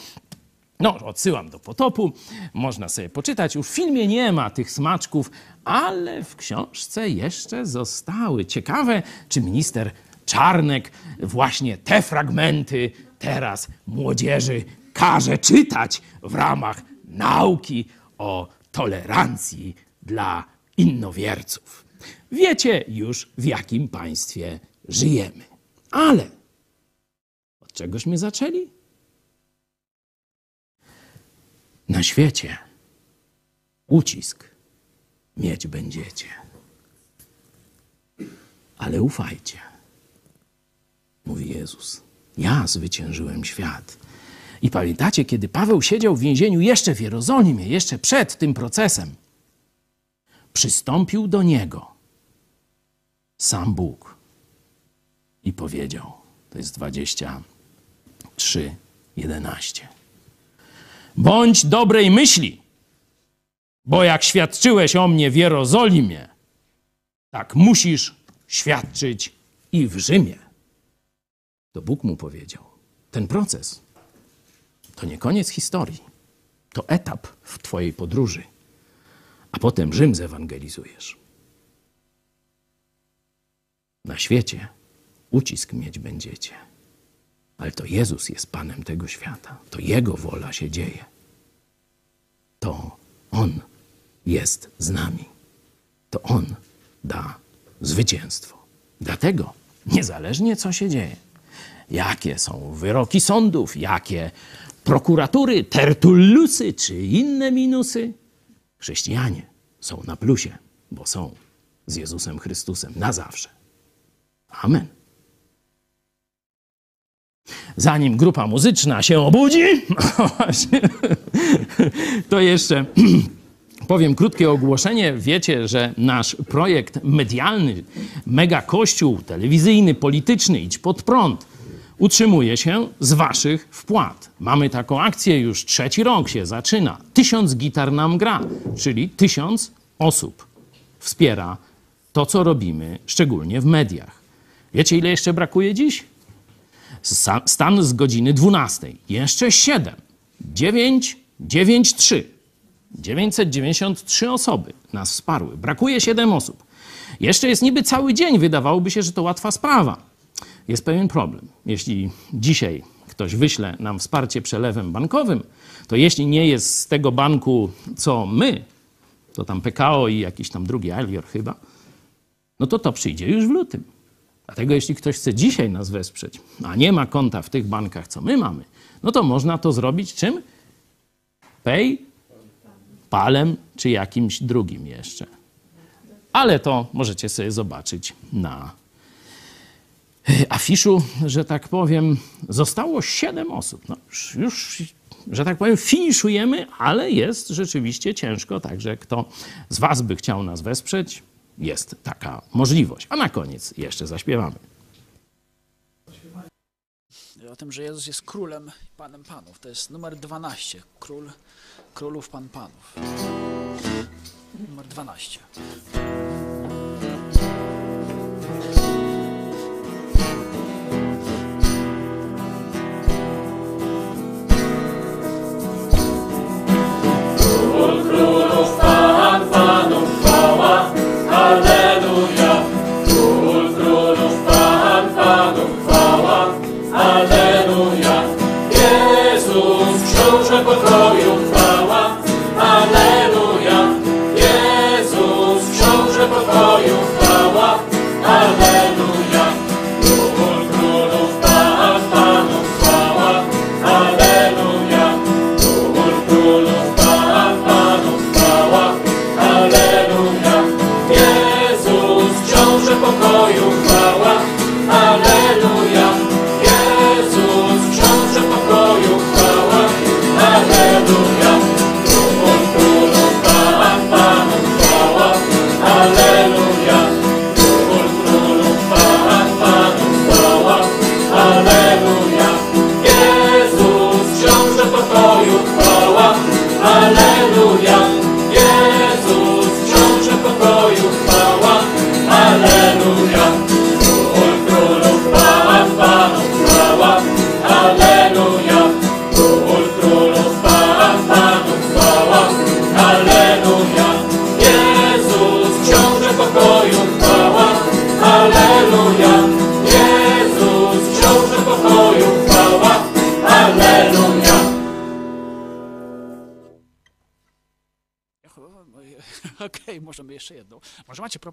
No, odsyłam do potopu, można sobie poczytać. Już w filmie nie ma tych smaczków, ale w książce jeszcze zostały. Ciekawe, czy minister Czarnek właśnie te fragmenty teraz młodzieży każe czytać w ramach nauki o tolerancji dla innowierców. Wiecie już, w jakim państwie żyjemy. Ale od czegośmy zaczęli? Na świecie ucisk mieć będziecie. Ale ufajcie, mówi Jezus. Ja zwyciężyłem świat. I pamiętacie, kiedy Paweł siedział w więzieniu jeszcze w Jerozolimie, jeszcze przed tym procesem, przystąpił do niego sam Bóg i powiedział, to jest 23, 11. Bądź dobrej myśli, bo jak świadczyłeś o mnie w Jerozolimie, tak musisz świadczyć i w Rzymie. To Bóg mu powiedział. Ten proces to nie koniec historii, to etap w Twojej podróży, a potem Rzym zewangelizujesz. Na świecie ucisk mieć będziecie. Ale to Jezus jest Panem tego świata. To Jego wola się dzieje. To On jest z nami. To On da zwycięstwo. Dlatego, niezależnie co się dzieje, jakie są wyroki sądów, jakie prokuratury, tertullusy czy inne minusy, chrześcijanie są na plusie, bo są z Jezusem Chrystusem na zawsze. Amen. Zanim grupa muzyczna się obudzi, [LAUGHS] to jeszcze [CLEARS THROAT] powiem krótkie ogłoszenie. Wiecie, że nasz projekt medialny, mega kościół telewizyjny, polityczny, idź pod prąd, utrzymuje się z waszych wpłat. Mamy taką akcję, już trzeci rok się zaczyna. Tysiąc gitar nam gra, czyli tysiąc osób wspiera to, co robimy, szczególnie w mediach. Wiecie, ile jeszcze brakuje dziś? Stan z godziny 12. Jeszcze 7. 9, 9, 3. 993 osoby nas wsparły. Brakuje 7 osób. Jeszcze jest niby cały dzień. Wydawałoby się, że to łatwa sprawa. Jest pewien problem. Jeśli dzisiaj ktoś wyśle nam wsparcie przelewem bankowym, to jeśli nie jest z tego banku, co my, to tam PKO i jakiś tam drugi Alwior chyba, no to to przyjdzie już w lutym. Dlatego jeśli ktoś chce dzisiaj nas wesprzeć, a nie ma konta w tych bankach, co my mamy, no to można to zrobić czym? Pay, palem czy jakimś drugim jeszcze. Ale to możecie sobie zobaczyć na afiszu, że tak powiem. Zostało 7 osób. No już, już, że tak powiem, finiszujemy, ale jest rzeczywiście ciężko. Także kto z Was by chciał nas wesprzeć, jest taka możliwość. A na koniec jeszcze zaśpiewamy. O tym, że Jezus jest królem i panem panów. To jest numer 12. Król królów, pan panów. Numer 12.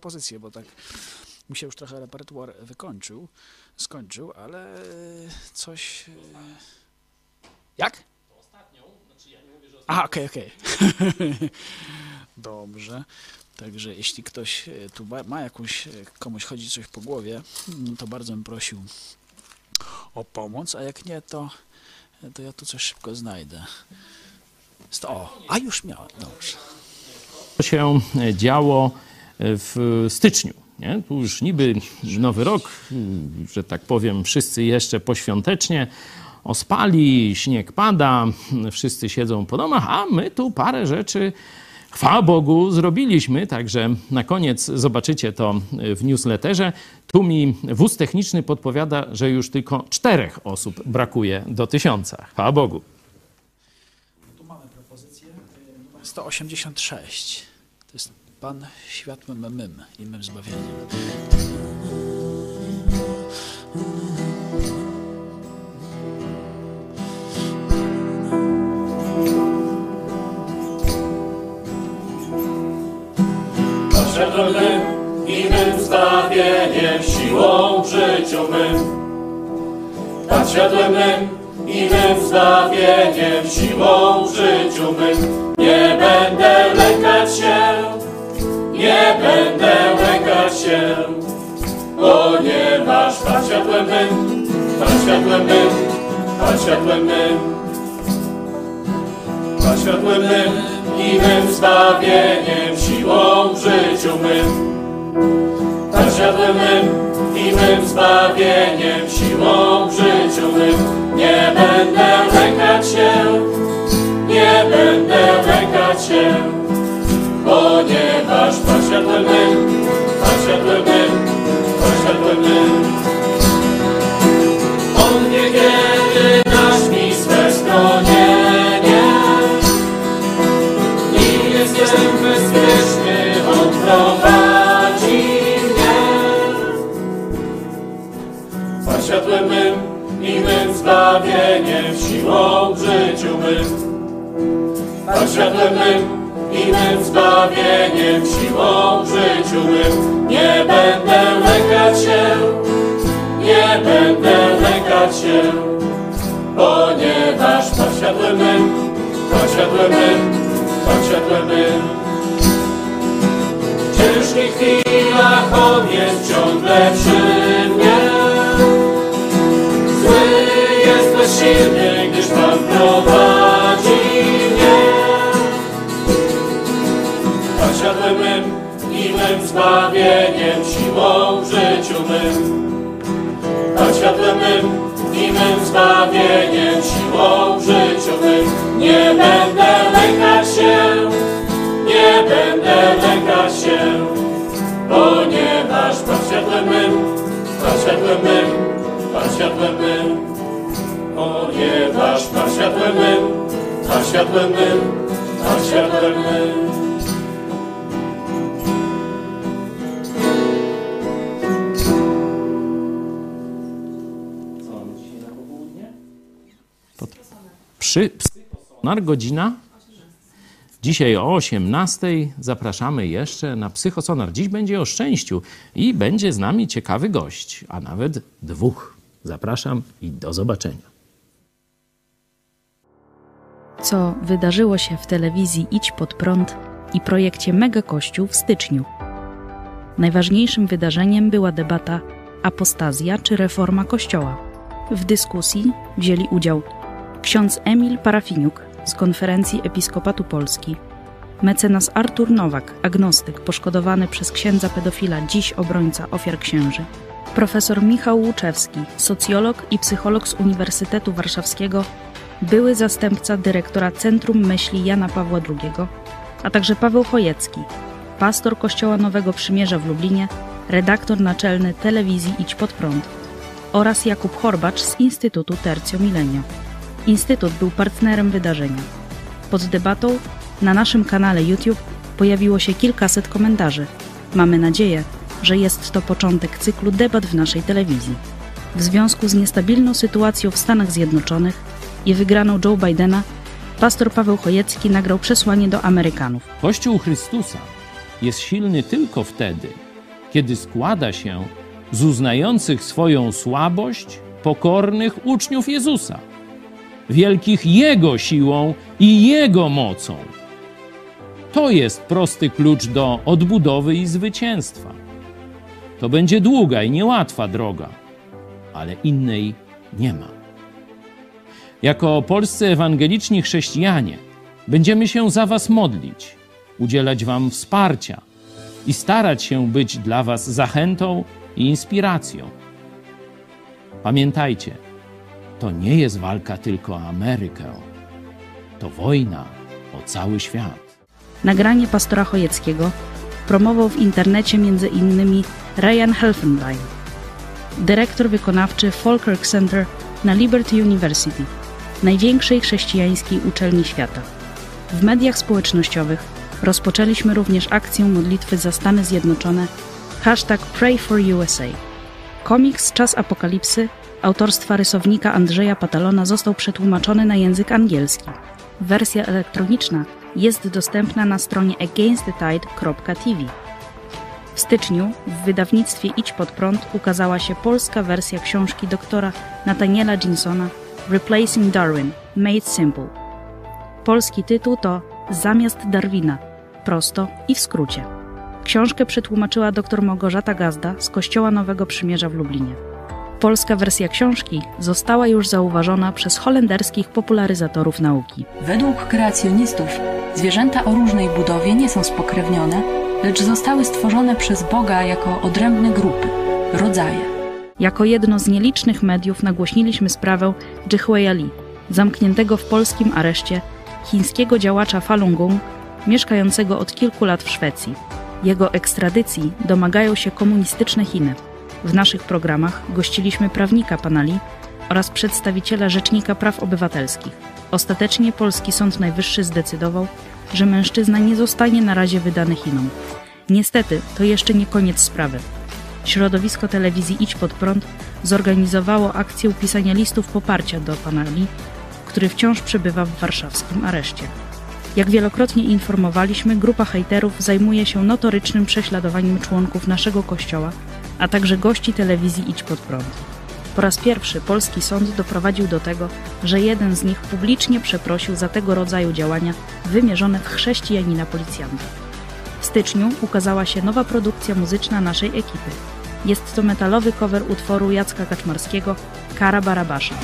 Propozycję, bo tak mi się już trochę repertuar wykończył, skończył, ale coś... e, Jak? Aha, okej, okej. [LAUGHS] Dobrze. Także jeśli ktoś e, tu ma, jakąś, e, komuś chodzi coś po głowie, mm, to bardzo bym prosił o pomoc, a jak nie, to, to ja tu coś szybko znajdę. Sto- O, a już miałem, dobrze. To się działo w styczniu. Nie? Tu już niby nowy rok, że tak powiem, wszyscy jeszcze poświątecznie ospali, śnieg pada, wszyscy siedzą po domach, a my tu parę rzeczy, chwała Bogu, zrobiliśmy. Także na koniec zobaczycie to w newsletterze. Tu mi wóz techniczny podpowiada, że już tylko czterech osób brakuje do tysiąca. Chwała Bogu. Tu mamy propozycję y, numer 186. Pan światłym mym i mym zbawieniem. Światłem mym i mym zbawieniem, siłą w życiu mym. Pan światłem mym i mym zbawieniem, siłą w życiu mym. Nie będę lękać się, nie będę lękać się, ponieważ Pan światłem mym, Pan światłem mym, Pan światłem mym. Pan światłem mym i mym zbawieniem, siłą w życiu mym. Pan światłem mym i mym zbawieniem, siłą w życiu mym. Nie będę lękać się, nie będę lękać się, ponieważ Pan światłem mym, Pan światłem mym. On niekiedy dasz mi swe schronienie i jestem bezpieczny, On prowadzi i mym zbawieniem, siłą w życiu światłem mym i mym zbawieniem, siłą w życiu mym. Nie będę lękać się, nie będę lękać się, ponieważ Pan światłem mym, Pan światłem mym, Pan światłem mym. W ciężkich chwilach On jest ciągle przy mnie. Zły jest bezsilny, gdyż Pan prowadzi zbawieniem, siłą w życiu mym. Pan światłem mym i zbawieniem, siłą w życiu mym. Nie będę lękać się, nie będę lękać się, ponieważ Pan światłem mym, Pan światłem mym, Pan światłem mym. Ponieważ Pan światłem mym, Pan światłem mym, światłem mym. Przy Psychosonar godzina. Dzisiaj o 18 zapraszamy jeszcze na Psychosonar. Dziś będzie o szczęściu i będzie z nami ciekawy gość, a nawet dwóch. Zapraszam i do zobaczenia. co wydarzyło się w telewizji Idź Pod Prąd i projekcie Mega Kościół w styczniu. Najważniejszym wydarzeniem była debata apostazja czy reforma Kościoła. W dyskusji wzięli udział ksiądz Emil Parafiniuk z Konferencji Episkopatu Polski, mecenas Artur Nowak, agnostyk poszkodowany przez księdza pedofila, dziś obrońca ofiar księży, profesor Michał Łuczewski, socjolog i psycholog z Uniwersytetu Warszawskiego. Były zastępca dyrektora Centrum Myśli Jana Pawła II, a także Paweł Chojecki, pastor Kościoła Nowego Przymierza w Lublinie, redaktor naczelny telewizji Idź Pod Prąd oraz Jakub Horbacz z Instytutu Tercio Milenio. Instytut był partnerem wydarzenia. Pod debatą na naszym kanale YouTube pojawiło się kilkaset komentarzy. Mamy nadzieję, że jest to początek cyklu debat w naszej telewizji. W związku z niestabilną sytuacją w Stanach Zjednoczonych i wygraną Joe Bidena, pastor Paweł Chojecki nagrał przesłanie do Amerykanów. Kościół Chrystusa jest silny tylko wtedy, kiedy składa się z uznających swoją słabość pokornych uczniów Jezusa, wielkich Jego siłą i Jego mocą. To jest prosty klucz do odbudowy i zwycięstwa. To będzie długa i niełatwa droga, ale innej nie ma. Jako polscy ewangeliczni chrześcijanie będziemy się za Was modlić, udzielać Wam wsparcia i starać się być dla Was zachętą i inspiracją. Pamiętajcie, to nie jest walka tylko o Amerykę, to wojna o cały świat. Nagranie pastora Chojeckiego promował w internecie m.in. Ryan Helfenbein, dyrektor wykonawczy Falkirk Center na Liberty University, największej chrześcijańskiej uczelni świata. W mediach społecznościowych rozpoczęliśmy również akcję modlitwy za Stany Zjednoczone hashtag Pray for USA. Komiks Czas Apokalipsy autorstwa rysownika Andrzeja Patalona został przetłumaczony na język angielski. Wersja elektroniczna jest dostępna na stronie againsthetide.tv. W styczniu w wydawnictwie Idź Pod Prąd ukazała się polska wersja książki doktora Nathaniela Jinsona Replacing Darwin – Made Simple. Polski tytuł to Zamiast Darwina – prosto i w skrócie. Książkę przetłumaczyła dr Małgorzata Gazda z Kościoła Nowego Przymierza w Lublinie. Polska wersja książki została już zauważona przez holenderskich popularyzatorów nauki. Według kreacjonistów zwierzęta o różnej budowie nie są spokrewnione, lecz zostały stworzone przez Boga jako odrębne grupy, rodzaje. Jako jedno z nielicznych mediów nagłośniliśmy sprawę Jihueya Li, zamkniętego w polskim areszcie chińskiego działacza Falun Gong, mieszkającego od kilku lat w Szwecji. Jego ekstradycji domagają się komunistyczne Chiny. W naszych programach gościliśmy prawnika pana Li oraz przedstawiciela Rzecznika Praw Obywatelskich. Ostatecznie polski Sąd Najwyższy zdecydował, że mężczyzna nie zostanie na razie wydany Chinom. Niestety, to jeszcze nie koniec sprawy. Środowisko telewizji Idź Pod Prąd zorganizowało akcję pisania listów poparcia do pana Li, który wciąż przebywa w warszawskim areszcie. Jak wielokrotnie informowaliśmy, grupa hejterów zajmuje się notorycznym prześladowaniem członków naszego kościoła, a także gości telewizji Idź Pod Prąd. Po raz pierwszy polski sąd doprowadził do tego, że jeden z nich publicznie przeprosił za tego rodzaju działania wymierzone w chrześcijanina policjanta. W styczniu ukazała się nowa produkcja muzyczna naszej ekipy. Jest to metalowy cover utworu Jacka Kaczmarskiego Kara Barabasza.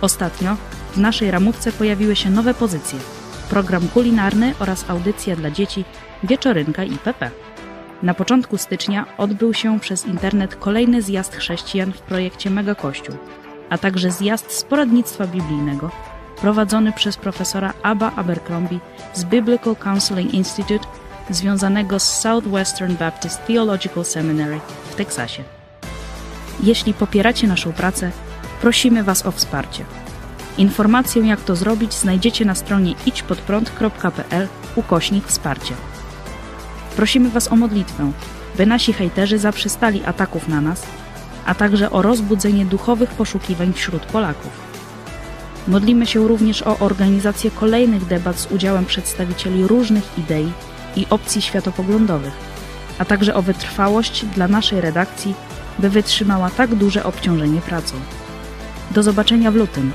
Ostatnio w naszej ramówce pojawiły się nowe pozycje: program kulinarny oraz audycja dla dzieci Wieczorynka IPP. Na początku stycznia odbył się przez internet kolejny zjazd chrześcijan w projekcie Mega Kościół, a także zjazd z poradnictwa biblijnego prowadzony przez profesora Abba Abercrombie z Biblical Counseling Institute związanego z Southwestern Baptist Theological Seminary w Teksasie. Jeśli popieracie naszą pracę, prosimy Was o wsparcie. Informację jak to zrobić znajdziecie na stronie idźpodprąd.pl ukośnik wsparcie. Prosimy Was o modlitwę, by nasi hejterzy zaprzestali ataków na nas, a także o rozbudzenie duchowych poszukiwań wśród Polaków. Modlimy się również o organizację kolejnych debat z udziałem przedstawicieli różnych idei i opcji światopoglądowych, a także o wytrwałość dla naszej redakcji, by wytrzymała tak duże obciążenie pracą. Do zobaczenia w lutym.